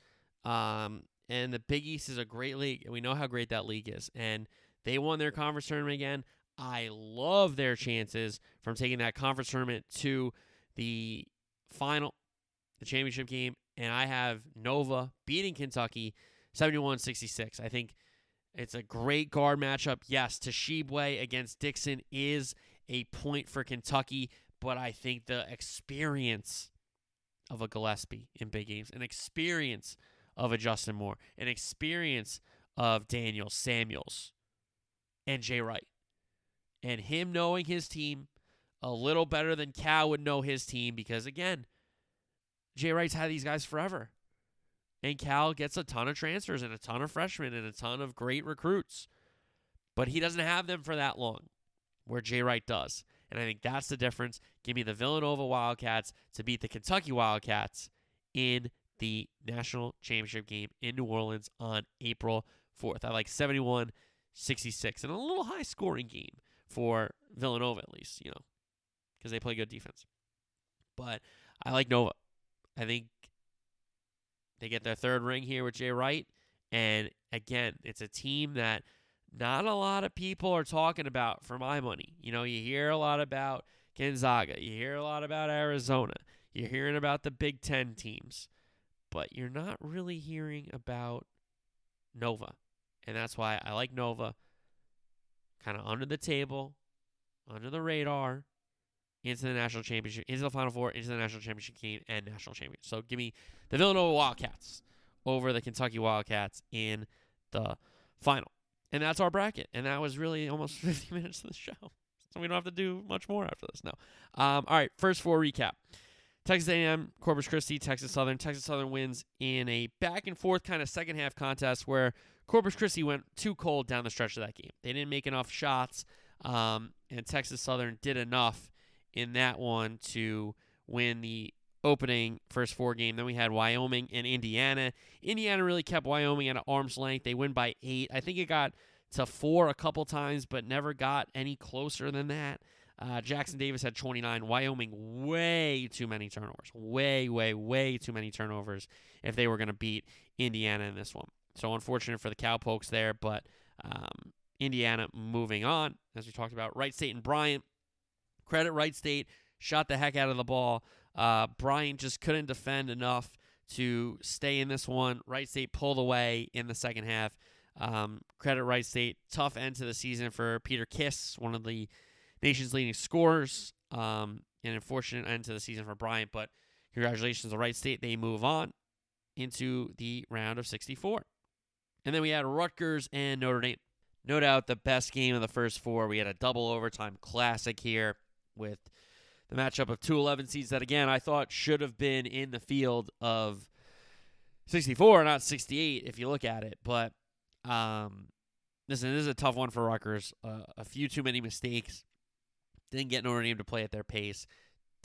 Um, and the Big East is a great league, and we know how great that league is. And they won their conference tournament again. I love their chances from taking that conference tournament to the final the championship game, and I have Nova beating Kentucky 71 66. I think it's a great guard matchup. Yes, Tshiebwe against Dixon is a point for Kentucky, but I think the experience of a Gillespie in big games, an experience of a Justin Moore, an experience of Daniel Samuels and Jay Wright, and him knowing his team a little better than Cal would know his team because, again, Jay Wright's had these guys forever. And Cal gets a ton of transfers and a ton of freshmen and a ton of great recruits. But he doesn't have them for that long, where Jay Wright does. And I think that's the difference. Give me the Villanova Wildcats to beat the Kentucky Wildcats in the national championship game in New Orleans on April 4th. I like 71 66 and a little high scoring game for Villanova, at least, you know, because they play good defense. But I like Nova. I think they get their third ring here with Jay Wright. And again, it's a team that not a lot of people are talking about for my money. You know, you hear a lot about Gonzaga, you hear a lot about Arizona, you're hearing about the Big Ten teams, but you're not really hearing about Nova. And that's why I like Nova kind of under the table, under the radar, into the national championship, into the Final Four, into the national championship game, and national champion. So give me the Villanova Wildcats over the Kentucky Wildcats in the final. And that's our bracket. And that was really almost 50 minutes of the show. So we don't have to do much more after this. No. Um, all right, first four recap. Texas A&M, Corpus Christi, Texas Southern. Texas Southern wins in a back and forth kind of second half contest where Corpus Christi went too cold down the stretch of that game. They didn't make enough shots, um, and Texas Southern did enough in that one to win the opening first four game. Then we had Wyoming and Indiana. Indiana really kept Wyoming at arm's length. They win by eight. I think it got to four a couple times, but never got any closer than that. Uh, Jackson Davis had 29. Wyoming, way too many turnovers. Way, way, way too many turnovers if they were going to beat Indiana in this one. So unfortunate for the Cowpokes there, but um, Indiana moving on, as we talked about. Wright State and Bryant. Credit Wright State, shot the heck out of the ball. Uh, Bryant just couldn't defend enough to stay in this one. Wright State pulled away in the second half. Um, credit Wright State. Tough end to the season for Peter Kiss, one of the nation's leading scorers. Um, an unfortunate end to the season for Bryant, but congratulations to Wright State. They move on into the round of 64. And then we had Rutgers and Notre Dame. No doubt the best game of the first four. We had a double overtime classic here with the matchup of two 11 seeds that, again, I thought should have been in the field of 64, not 68, if you look at it. But um, listen, this is a tough one for Rutgers. Uh, a few too many mistakes. Didn't get Notre Dame to play at their pace.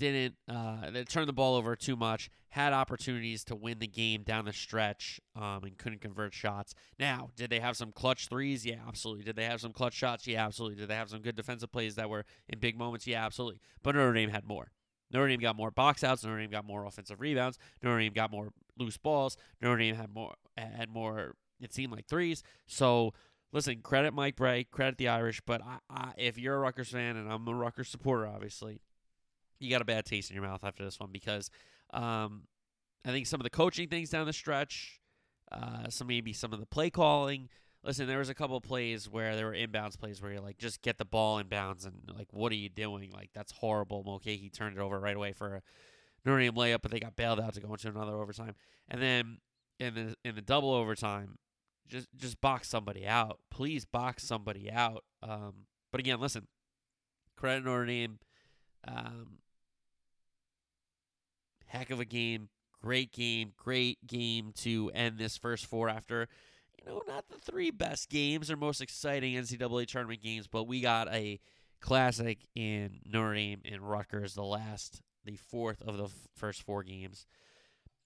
Didn't uh, they turned the ball over too much. Had opportunities to win the game down the stretch, um, and couldn't convert shots. Now, did they have some clutch threes? Yeah, absolutely. Did they have some clutch shots? Yeah, absolutely. Did they have some good defensive plays that were in big moments? Yeah, absolutely. But Notre Dame had more. Notre Dame got more box outs. Notre Dame got more offensive rebounds. Notre Dame got more loose balls. Notre Dame had more had more. It seemed like threes. So listen, credit Mike Brey, credit the Irish. But I, I, if you're a Rutgers fan, and I'm a Rutgers supporter, obviously, you got a bad taste in your mouth after this one because um, I think some of the coaching things down the stretch, uh, some maybe some of the play calling. Listen, there was a couple plays where there were inbounds plays where you're like, just get the ball in bounds and like, what are you doing? Like that's horrible. Mulcahy turned it over right away for a Notre layup, but they got bailed out to go into another overtime. And then in the in the double overtime, just just box somebody out. Please box somebody out. Um, but again, listen, credit Notre Dame. Um, heck of a game, great game, great game to end this first four after, you know, not the three best games or most exciting NCAA tournament games, but we got a classic in Notre Dame and Rutgers, the last, the fourth of the f- first four games.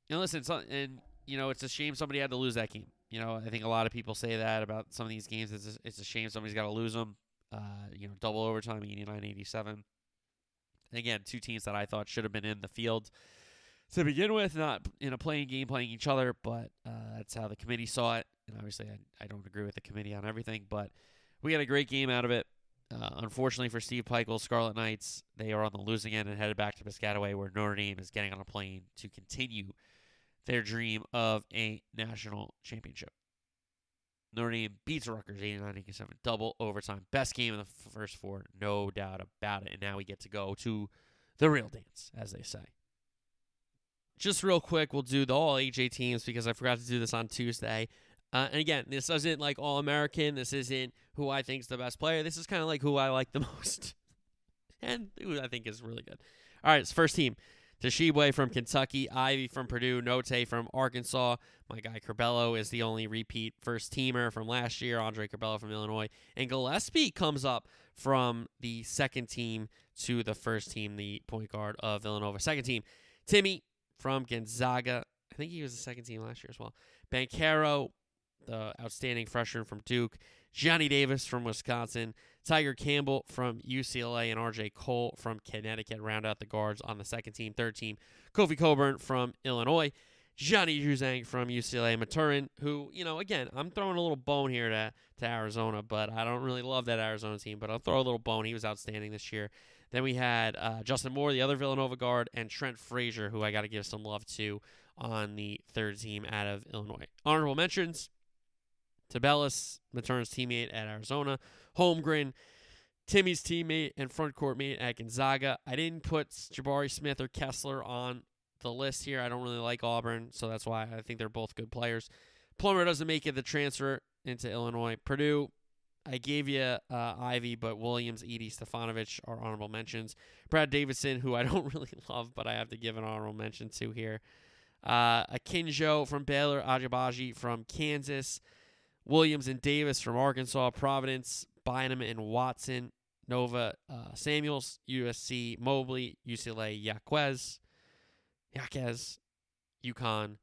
And listen, so, and you know, it's a shame somebody had to lose that game. You know, I think a lot of people say that about some of these games. It's a, it's a shame somebody's got to lose them. Uh, you know, double overtime, 89 87. Again, two teams that I thought should have been in the field to begin with, not in a playing game playing each other, but uh, that's how the committee saw it. And obviously, I, I don't agree with the committee on everything, but we got a great game out of it. Uh, unfortunately for Steve Pikiell, Scarlet Knights, they are on the losing end and headed back to Piscataway, where Notre Dame is getting on a plane to continue their dream of a national championship. Notre Dame beats Rutgers 89 87, double overtime. Best game in the first four, no doubt about it. And now we get to go to the real dance, as they say. Just real quick, we'll do the all AJ teams because I forgot to do this on Tuesday. Uh, and again, this isn't like all American. This isn't who I think is the best player. This is kind of like who I like the most, and who I think is really good. All right, it's first team. Tshiebwe from Kentucky, Ivey from Purdue, Notae from Arkansas. My guy Curbelo is the only repeat first teamer from last year. Andre Curbelo from Illinois. And Gillespie comes up from the second team to the first team, the point guard of Villanova. Second team, Timme from Gonzaga. I think he was the second team last year as well. Bancaro, the outstanding freshman from Duke. Johnny Davis from Wisconsin. Tiger Campbell from UCLA and RJ Cole from Connecticut round out the guards on the second team. Third team, Kofi Coburn from Illinois. Johnny Juzang from UCLA. Mathurin, who, you know, again, I'm throwing a little bone here to, to Arizona, but I don't really love that Arizona team, but I'll throw a little bone. He was outstanding this year. Then we had uh, Justin Moore, the other Villanova guard, and Trent Frazier, who I got to give some love to on the third team out of Illinois. Honorable mentions Tubelis, Mathurin's teammate at Arizona. Holmgren, Timme's teammate and front court mate at Gonzaga. I didn't put Jabari Smith or Kessler on the list here. I don't really like Auburn, so that's why I think they're both good players. Plummer doesn't make it the transfer into Illinois. Purdue, I gave you uh, Ivey, but Williams, Edey, Stefanovic are honorable mentions. Brad Davison, who I don't really love, but I have to give an honorable mention to here. Uh, Akinjo from Baylor, Agbaji from Kansas, Williams and Davis from Arkansas, Providence, Bynum and Watson, Nova, uh, Samuels, USC, Mobley, UCLA, Jaquez, Jaquez, UConn,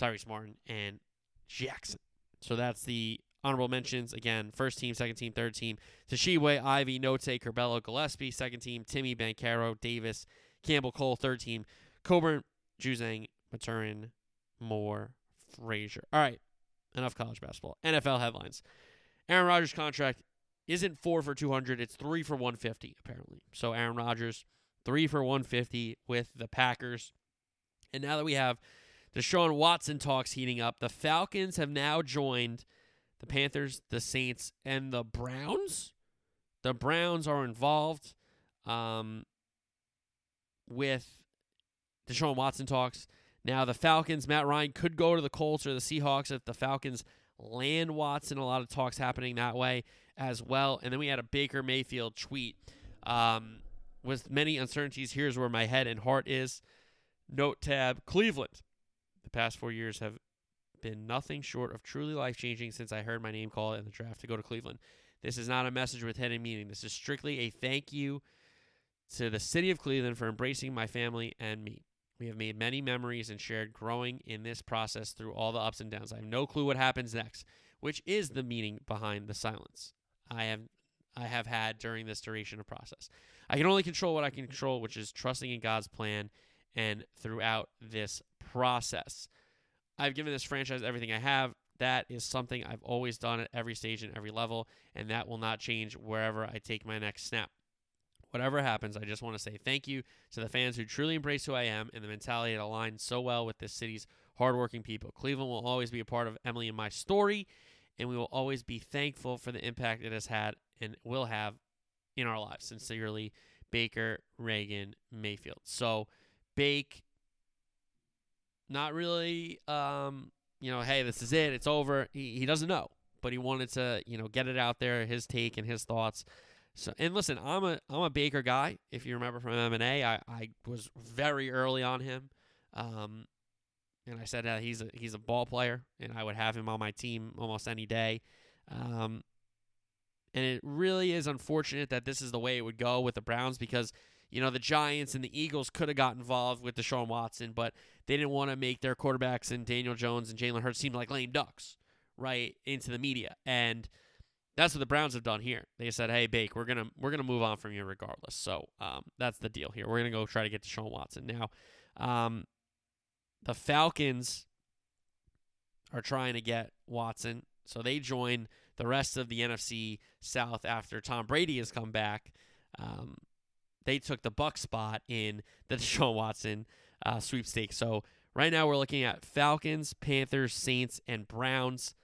Tyrese Martin, and Jackson. So that's the honorable mentions. Again, first team, second team, third team. Tshiebwe, Ivey, Notae, Curbelo, Gillespie. Second team, Timme, Banchero, Davis, Campbell, Cole. Third team, Cockburn, Juzang, Mathurin, Moore, Frazier. All right, enough college basketball. NFL headlines. Aaron Rodgers' contract isn't four for 200, it's three for 150, apparently. So Aaron Rodgers, three for 150 with the Packers. And now that we have the Deshaun Watson talks heating up, the Falcons have now joined the Panthers, the Saints, and the Browns. The Browns are involved um, with Deshaun Watson talks. Now, the Falcons, Matt Ryan could go to the Colts or the Seahawks if the Falcons land Watson. A lot of talks happening that way as well. And then we had a Baker Mayfield tweet. Um, with many uncertainties, here's where my head and heart is. Note tab Cleveland. The past four years have been nothing short of truly life changing since I heard my name called in the draft to go to Cleveland. This is not a message with hidden meaning. This is strictly a thank you to the city of Cleveland for embracing my family and me. We have made many memories and shared growing in this process through all the ups and downs. I have no clue what happens next, which is the meaning behind the silence I have I have had during this duration of process. I can only control what I can control, which is trusting in God's plan and throughout this process. I've given this franchise everything I have. That is something I've always done at every stage and every level, and that will not change wherever I take my next snap. Whatever happens, I just want to say thank you to the fans who truly embrace who I am and the mentality that aligns so well with this city's hardworking people. Cleveland will always be a part of Emily and my story, and we will always be thankful for the impact it has had and will have in our lives. Sincerely, Baker, Reagan, Mayfield. So, Bake, not really, um, you know, hey, this is it, it's over. He, he doesn't know, but he wanted to, you know, get it out there, his take and his thoughts. So and listen, I'm a I'm a Baker guy. If you remember from M and I, I was very early on him, um, and I said that he's a he's a ball player, and I would have him on my team almost any day. Um, and it really is unfortunate that this is the way it would go with the Browns because you know the Giants and the Eagles could have got involved with Deshaun Watson, but they didn't want to make their quarterbacks and Daniel Jones and Jalen Hurts seem like lame ducks, right, into the media and that's what the Browns have done here. They said, "Hey, Bake, we're gonna we're gonna move on from you regardless." So um, that's the deal here. We're gonna go try to get Deshaun Watson now. Um, the Falcons are trying to get Watson, so they join the rest of the NFC South after Tom Brady has come back. Um, they took the Buck spot in the Deshaun Watson uh, sweepstakes. So right now we're looking at Falcons, Panthers, Saints, and Browns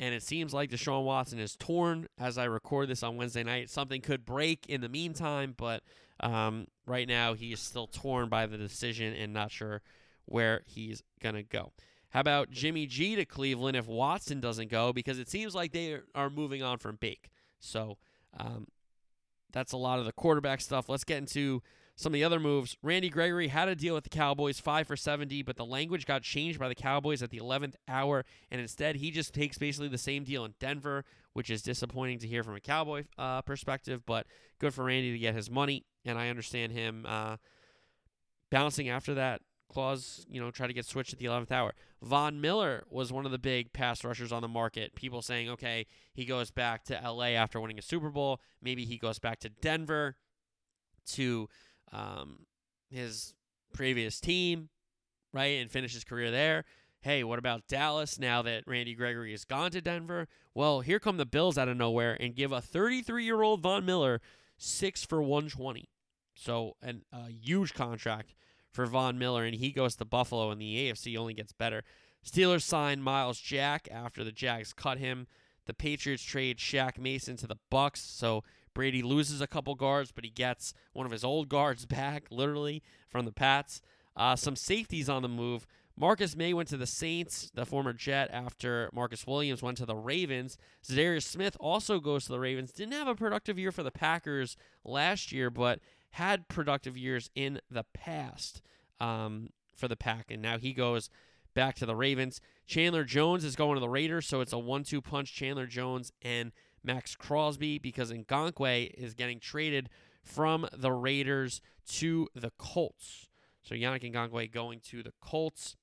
and it seems like Deshaun Watson is torn as I record this on Wednesday night. Something could break in the meantime, but um, right now he is still torn by the decision and not sure where he's going to go. How about Jimmy G to Cleveland if Watson doesn't go? Because it seems like they are moving on from Bake. So um, that's a lot of the quarterback stuff. Let's get into some of the other moves, Randy Gregory had to deal with the Cowboys 5 for 70, but the language got changed by the Cowboys at the 11th hour, and instead he just takes basically the same deal in Denver, which is disappointing to hear from a Cowboy uh, perspective, but good for Randy to get his money, and I understand him uh, bouncing after that clause, you know, try to get switched at the 11th hour. Von Miller was one of the big pass rushers on the market. People saying, okay, he goes back to LA after winning a Super Bowl. Maybe he goes back to Denver to um, his previous team, right, and finish his career there. Hey, what about Dallas now that Randy Gregory has gone to Denver? Well, here come the Bills out of nowhere and give a 33 year old Von Miller six for 120. So, an, a huge contract for Von Miller, and he goes to Buffalo, and the AFC only gets better. Steelers signed Myles Jack after the Jags cut him. The Patriots trade Shaq Mason to the Bucks, so Brady loses a couple guards, but he gets one of his old guards back, literally from the Pats. Uh, some safeties on the move. Marcus Maye went to the Saints, the former Jet, after Marcus Williams went to the Ravens. Za'Darius Smith also goes to the Ravens. Didn't have a productive year for the Packers last year, but had productive years in the past um, for the Pack, and now he goes back to the Ravens. Chandler Jones is going to the Raiders, so it's a one-two punch. Chandler Jones and Maxx Crosby because Ngakoue is getting traded from the Raiders to the Colts. So Yannick Ngakoue going to the Colts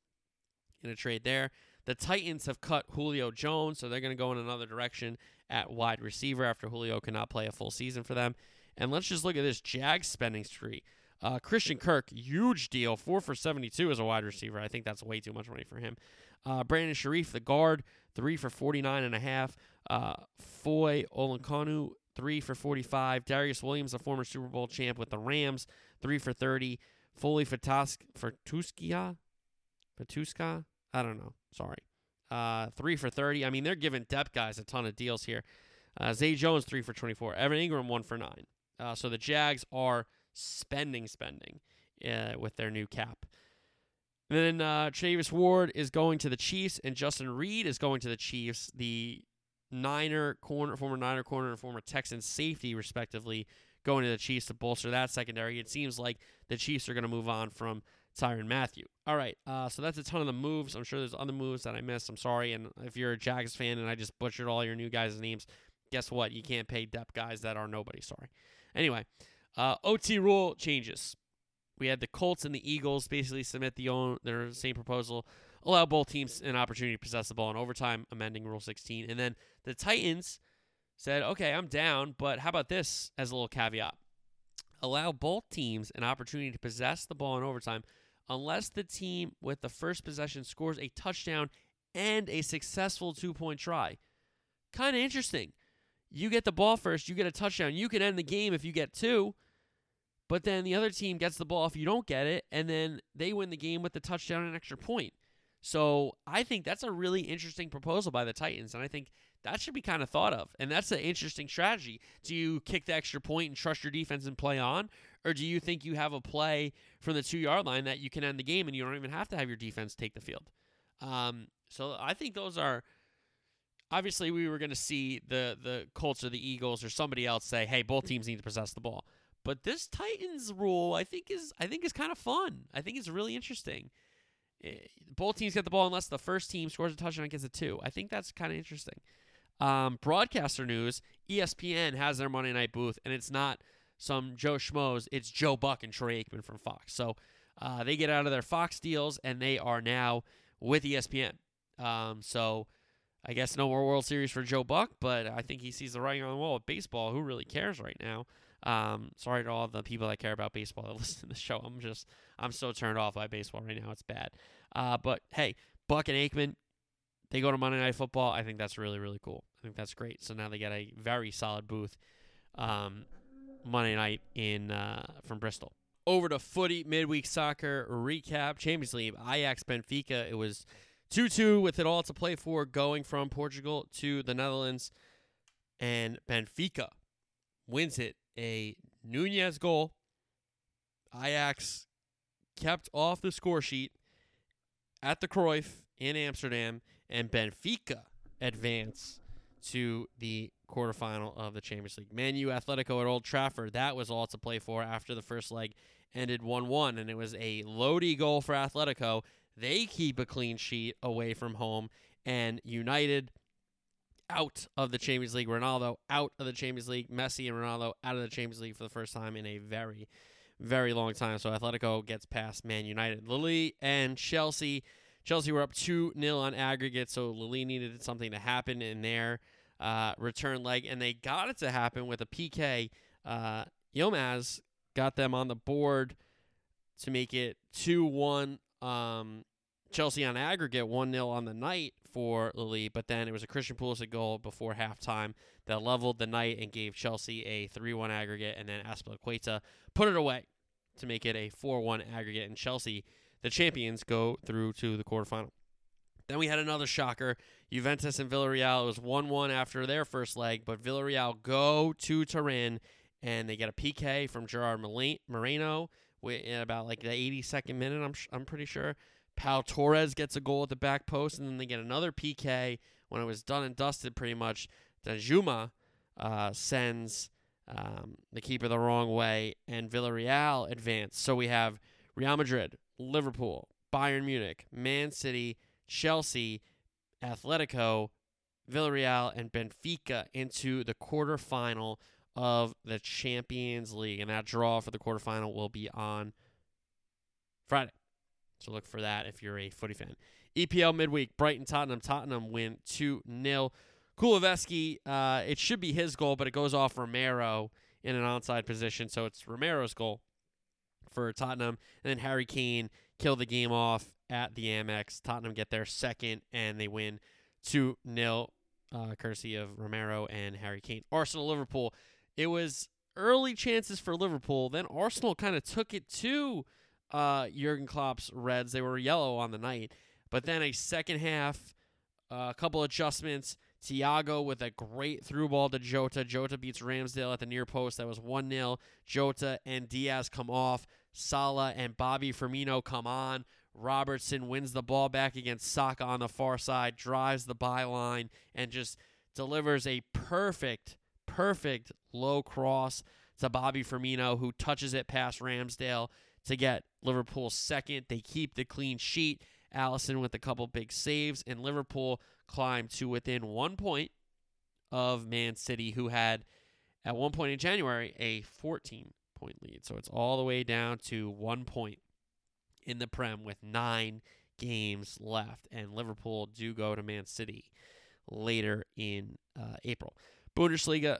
in a trade there. The Titans have cut Julio Jones, so they're going to go in another direction at wide receiver after Julio cannot play a full season for them. And let's just look at this Jags spending spree. Uh, Christian Kirk, huge deal, four for 72 as a wide receiver. I think that's way too much money for him. Uh, Brandon Scherff, the guard, three for 49 and a half. Uh, Foye Oluokun, three for 45. Darious Williams, a former Super Bowl champ with the Rams, three for 30. Foley Fatuskia, Fatuska, I don't know. Sorry. Uh, three for 30. I mean, they're giving depth guys a ton of deals here. Uh, Zay Jones, three for 24. Evan Engram, one for nine. Uh, so the Jags are spending, spending uh, with their new cap. And then uh, Travis Ward is going to the Chiefs, and Justin Reid is going to the Chiefs. The Niner corner, former Niner corner, and former Texan safety, respectively, going to the Chiefs to bolster that secondary. It seems like the Chiefs are going to move on from Tyrann Mathieu. All right, uh, so that's a ton of the moves. I'm sure there's other moves that I missed. I'm sorry. And if you're a Jags fan and I just butchered all your new guys' names, guess what? You can't pay depth guys that are nobody. Sorry. Anyway, uh, OT rule changes. We had the Colts and the Eagles basically submit the own their same proposal, allow both teams an opportunity to possess the ball in overtime, amending Rule 16, and then the Titans said, "Okay, I'm down, but how about this as a little caveat? Allow both teams an opportunity to possess the ball in overtime." unless the team with the first possession scores a touchdown and a successful two point try. Kind of interesting. You get the ball first, you get a touchdown. You can end the game if you get two, but then the other team gets the ball if you don't get it, and then they win the game with the touchdown and extra point. So I think that's a really interesting proposal by the Titans, and I think that should be kind of thought of. And that's an interesting strategy. Do you kick the extra point and trust your defense and play on? Or do you think you have a play from the two yard line that you can end the game and you don't even have to have your defense take the field? Um, so I think those are obviously we were going to see the the Colts or the Eagles or somebody else say, "Hey, both teams need to possess the ball." But this Titans rule, I think is I think is kind of fun. I think it's really interesting. Eh, both teams get the ball unless the first team scores a touchdown and gets a two. I think that's kind of interesting. Um, broadcaster news: ESPN has their Monday night booth, and it's not some Joe Schmoes. It's Joe Buck and Troy Aikman from Fox. So uh, they get out of their Fox deals, and they are now with ESPN. Um, so I guess no more World Series for Joe Buck, but I think he sees the writing on the wall with baseball. Who really cares right now? Um, sorry to all the people that care about baseball that listen to the show. I'm just I'm so turned off by baseball right now. It's bad. Uh, but hey, Buck and Aikman, they go to Monday Night Football. I think that's really really cool. I think that's great. So now they get a very solid booth um, Monday night in uh, from Bristol. Over to footy midweek soccer recap. Champions League Ajax Benfica. It was two two with it all to play for, going from Portugal to the Netherlands, and Benfica wins it a Nunez goal. Ajax kept off the score sheet at the Cruyff in Amsterdam, and Benfica advance to the quarterfinal of the Champions League. Man U Atletico at Old Trafford, that was all to play for after the first leg ended 1 1, and it was a Lodi goal for Atletico. They keep a clean sheet away from home, and United out of the Champions League. Ronaldo out of the Champions League. Messi and Ronaldo out of the Champions League for the first time in a very, very long time. So Atletico gets past Man United. Lille and Chelsea. Chelsea were up 2 0 on aggregate, so Lille needed something to happen in their uh, return leg, and they got it to happen with a PK. Uh, got them on the board to make it 2 1. Um, Chelsea on aggregate 1 0 on the night for Lille, but then it was a Christian Pulisic goal before halftime that leveled the night and gave Chelsea a 3 1 aggregate, and then Azpilicueta put it away to make it a 4 1 aggregate, and Chelsea, the champions, go through to the quarterfinal. Then we had another shocker. Juventus and Villarreal. It was 1 1 after their first leg, but Villarreal go to Turin and they get a PK from Gerard Moreno in about like the 82nd minute, I'm, I'm pretty sure. Pau Torres gets a goal at the back post, and then they get another PK when it was done and dusted pretty much. Danjuma uh, sends um, the keeper the wrong way, and Villarreal advance. So we have Real Madrid, Liverpool, Bayern Munich, Man City, Chelsea, Atletico, Villarreal, and Benfica into the quarterfinal of the Champions League. And that draw for the quarterfinal will be on Friday. So look for that if you're a footy fan. EPL midweek, Brighton Tottenham. Tottenham win 2 0. Kulusevski, uh, it should be his goal, but it goes off Romero in an onside position. So it's Romero's goal for Tottenham. And then Harry Kane killed the game off at the Amex. Tottenham get their second, and they win 2 0, uh, courtesy of Romero and Harry Kane. Arsenal Liverpool. It was early chances for Liverpool. Then Arsenal kind of took it to uh, Jurgen Klopp's Reds. They were yellow on the night. But then a second half, a uh, couple adjustments. Thiago with a great through ball to Jota. Jota beats Ramsdale at the near post. That was 1 0. Jota and Diaz come off. Salah and Bobby Firmino come on. Robertson wins the ball back against Saka on the far side, drives the byline, and just delivers a perfect, perfect low cross to Bobby Firmino, who touches it past Ramsdale to get Liverpool second. They keep the clean sheet. Alisson with a couple big saves, and Liverpool climb to within one point of Man City, who had at one point in January a 14 point lead. So it's all the way down to one point in the Prem with nine games left. And Liverpool do go to Man City later in uh, April. Bundesliga,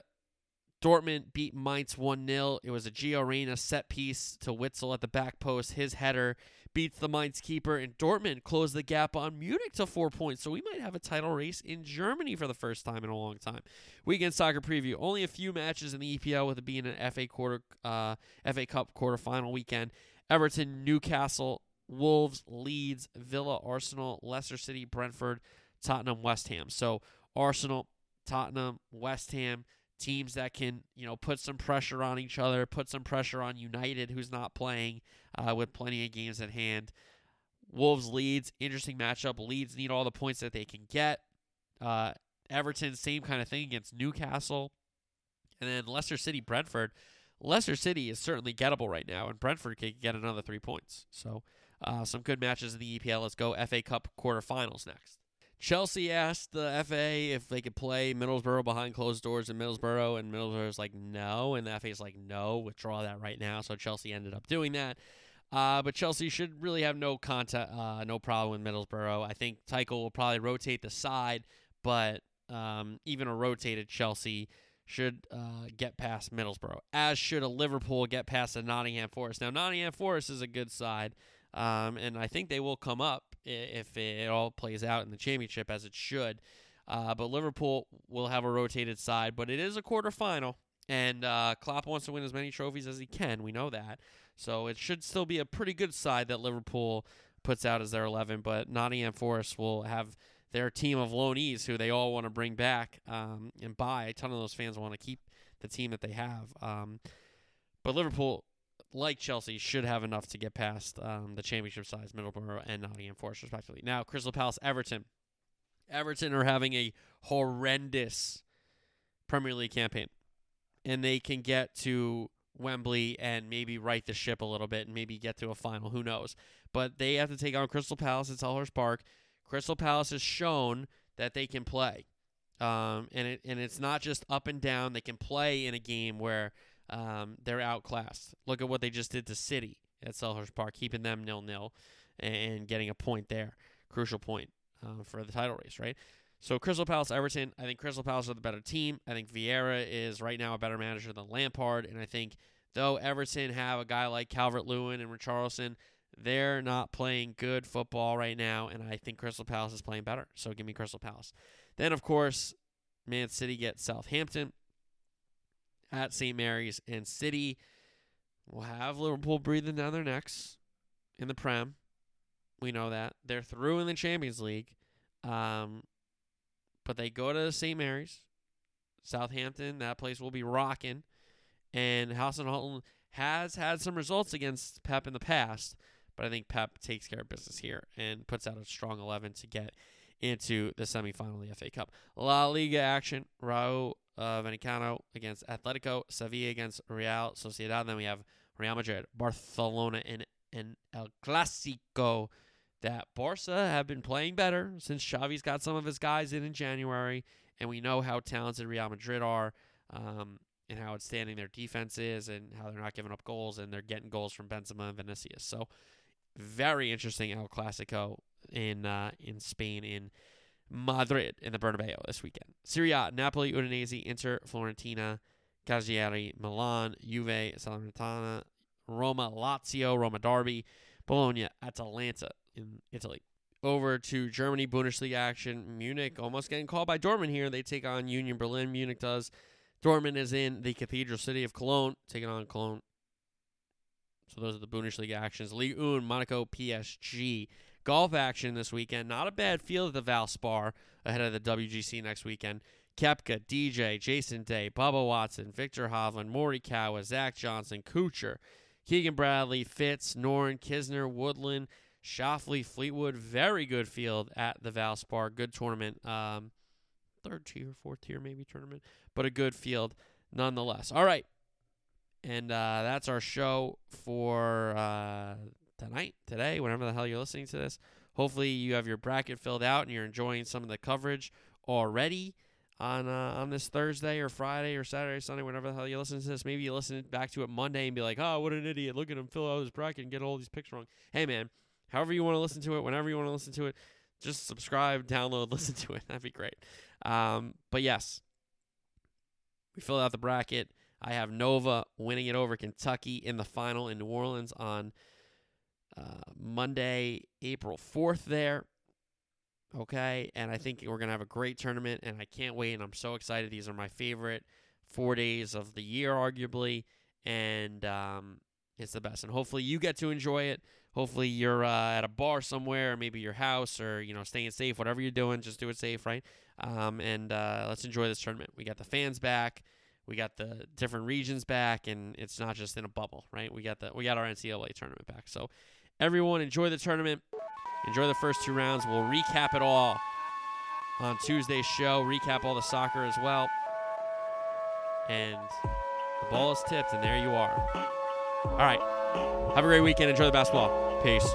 Dortmund beat Mainz 1 0. It was a Gio Reyna set piece to Witsel at the back post. His header beats the Mainz keeper, and Dortmund closed the gap on Munich to four points. So we might have a title race in Germany for the first time in a long time. Weekend soccer preview: only a few matches in the EPL, with it being an FA quarter, uh, FA Cup quarterfinal weekend. Everton, Newcastle, Wolves, Leeds, Villa, Arsenal, Leicester City, Brentford, Tottenham, West Ham. So Arsenal, Tottenham, West Ham teams that can you know put some pressure on each other, put some pressure on United, who's not playing uh, with plenty of games at hand. Wolves leads interesting matchup. Leeds need all the points that they can get. Uh, Everton, same kind of thing against Newcastle, and then Leicester City, Brentford. Leicester City is certainly gettable right now, and Brentford can get another three points. So, uh, some good matches in the EPL. Let's go FA Cup quarterfinals next. Chelsea asked the FA if they could play Middlesbrough behind closed doors in Middlesbrough, and Middlesbrough's like no, and the FA is like no, withdraw that right now. So Chelsea ended up doing that. Uh, but Chelsea should really have no contact, uh, no problem with Middlesbrough. I think Tuchel will probably rotate the side, but um, even a rotated Chelsea should uh, get past Middlesbrough, as should a Liverpool get past a Nottingham Forest. Now Nottingham Forest is a good side, um, and I think they will come up if it all plays out in the championship as it should. Uh, but Liverpool will have a rotated side, but it is a quarterfinal, and uh, Klopp wants to win as many trophies as he can. We know that, so it should still be a pretty good side that Liverpool puts out as their 11. But Nottingham Forest will have their team of loanees who they all want to bring back um, and buy. A ton of those fans want to keep the team that they have. Um, but Liverpool like Chelsea, should have enough to get past um, the championship sides, Middlesbrough and Nottingham Forest, respectively. Now, Crystal Palace, Everton. Everton are having a horrendous Premier League campaign, and they can get to Wembley and maybe right the ship a little bit and maybe get to a final. Who knows? But they have to take on Crystal Palace at Selhurst Park. Crystal Palace has shown that they can play. Um, and it and it's not just up and down. They can play in a game where um, they're outclassed. Look at what they just did to City at Selhurst Park, keeping them nil nil and getting a point there, crucial point uh, for the title race, right? So Crystal Palace, Everton. I think Crystal Palace are the better team. I think Vieira is right now a better manager than Lampard, and I think though Everton have a guy like Calvert Lewin and Richarlison, they're not playing good football right now, and I think Crystal Palace is playing better. So give me Crystal Palace. Then of course, Man City gets Southampton at St. Mary's, and City will have Liverpool breathing down their necks in the Prem. We know that. They're through in the Champions League. Um, but they go to St. Mary's, Southampton. That place will be rocking. And Hasenhüttl has had some results against Pep in the past, but I think Pep takes care of business here and puts out a strong 11 to get into the semifinal of the FA Cup. La Liga action: Rayo uh, Vallecano against Atletico, Sevilla against Real Sociedad. Then we have Real Madrid, Barcelona, and and El Clasico. That Barca have been playing better since Xavi's got some of his guys in in January, and we know how talented Real Madrid are, um, and how outstanding their defense is, and how they're not giving up goals, and they're getting goals from Benzema and Vinicius. So, very interesting El Clasico in uh, in Spain in Madrid in the Bernabeu this weekend. Serie A, Napoli, Udinese, Inter, Florentina, Cagliari, Milan, Juve, Salernitana, Roma, Lazio, Roma Derby, Bologna, Atalanta in Italy. Over to Germany Bundesliga action. Munich almost getting called by Dortmund here. They take on Union Berlin. Munich does. Dortmund is in the cathedral city of Cologne, taking on Cologne. So those are the Bundesliga actions. Ligue 1, Monaco, PSG. Golf action this weekend. Not a bad field at the Valspar ahead of the WGC next weekend. Koepka, DJ, Jason Day, Bubba Watson, Viktor Hovland, Morikawa, Zach Johnson, Kuchar, Keegan Bradley, Fitz, Noren, Kisner, Woodland, Schauffele, Fleetwood. Very good field at the Valspar. Good tournament. Um, third tier, fourth tier, maybe tournament, but a good field nonetheless. All right. And uh, that's our show for uh, tonight, today, whenever the hell you're listening to this. Hopefully, you have your bracket filled out and you're enjoying some of the coverage already on uh, on this Thursday or Friday or Saturday, Sunday, whenever the hell you listen to this. Maybe you listen back to it Monday and be like, "Oh, what an idiot! Look at him fill out his bracket and get all these picks wrong." Hey, man, however you want to listen to it, whenever you want to listen to it, just subscribe, download, listen to it. That'd be great. Um, but yes, we filled out the bracket. I have Nova winning it over Kentucky in the final in New Orleans on uh, Monday, April 4th there. Okay. And I think we're going to have a great tournament, and I can't wait. And I'm so excited. These are my favorite four days of the year, arguably. And um, it's the best. And hopefully you get to enjoy it. Hopefully you're uh, at a bar somewhere, or maybe your house, or you know, staying safe. Whatever you're doing, just do it safe, right? Um, and uh, let's enjoy this tournament. We got the fans back. We got the different regions back, and it's not just in a bubble, right? We got the we got our NCAA tournament back. So everyone enjoy the tournament. Enjoy the first two rounds. We'll recap it all on Tuesday's show. Recap all the soccer as well. And the ball is tipped, and there you are. All right. Have a great weekend. Enjoy the basketball. Peace.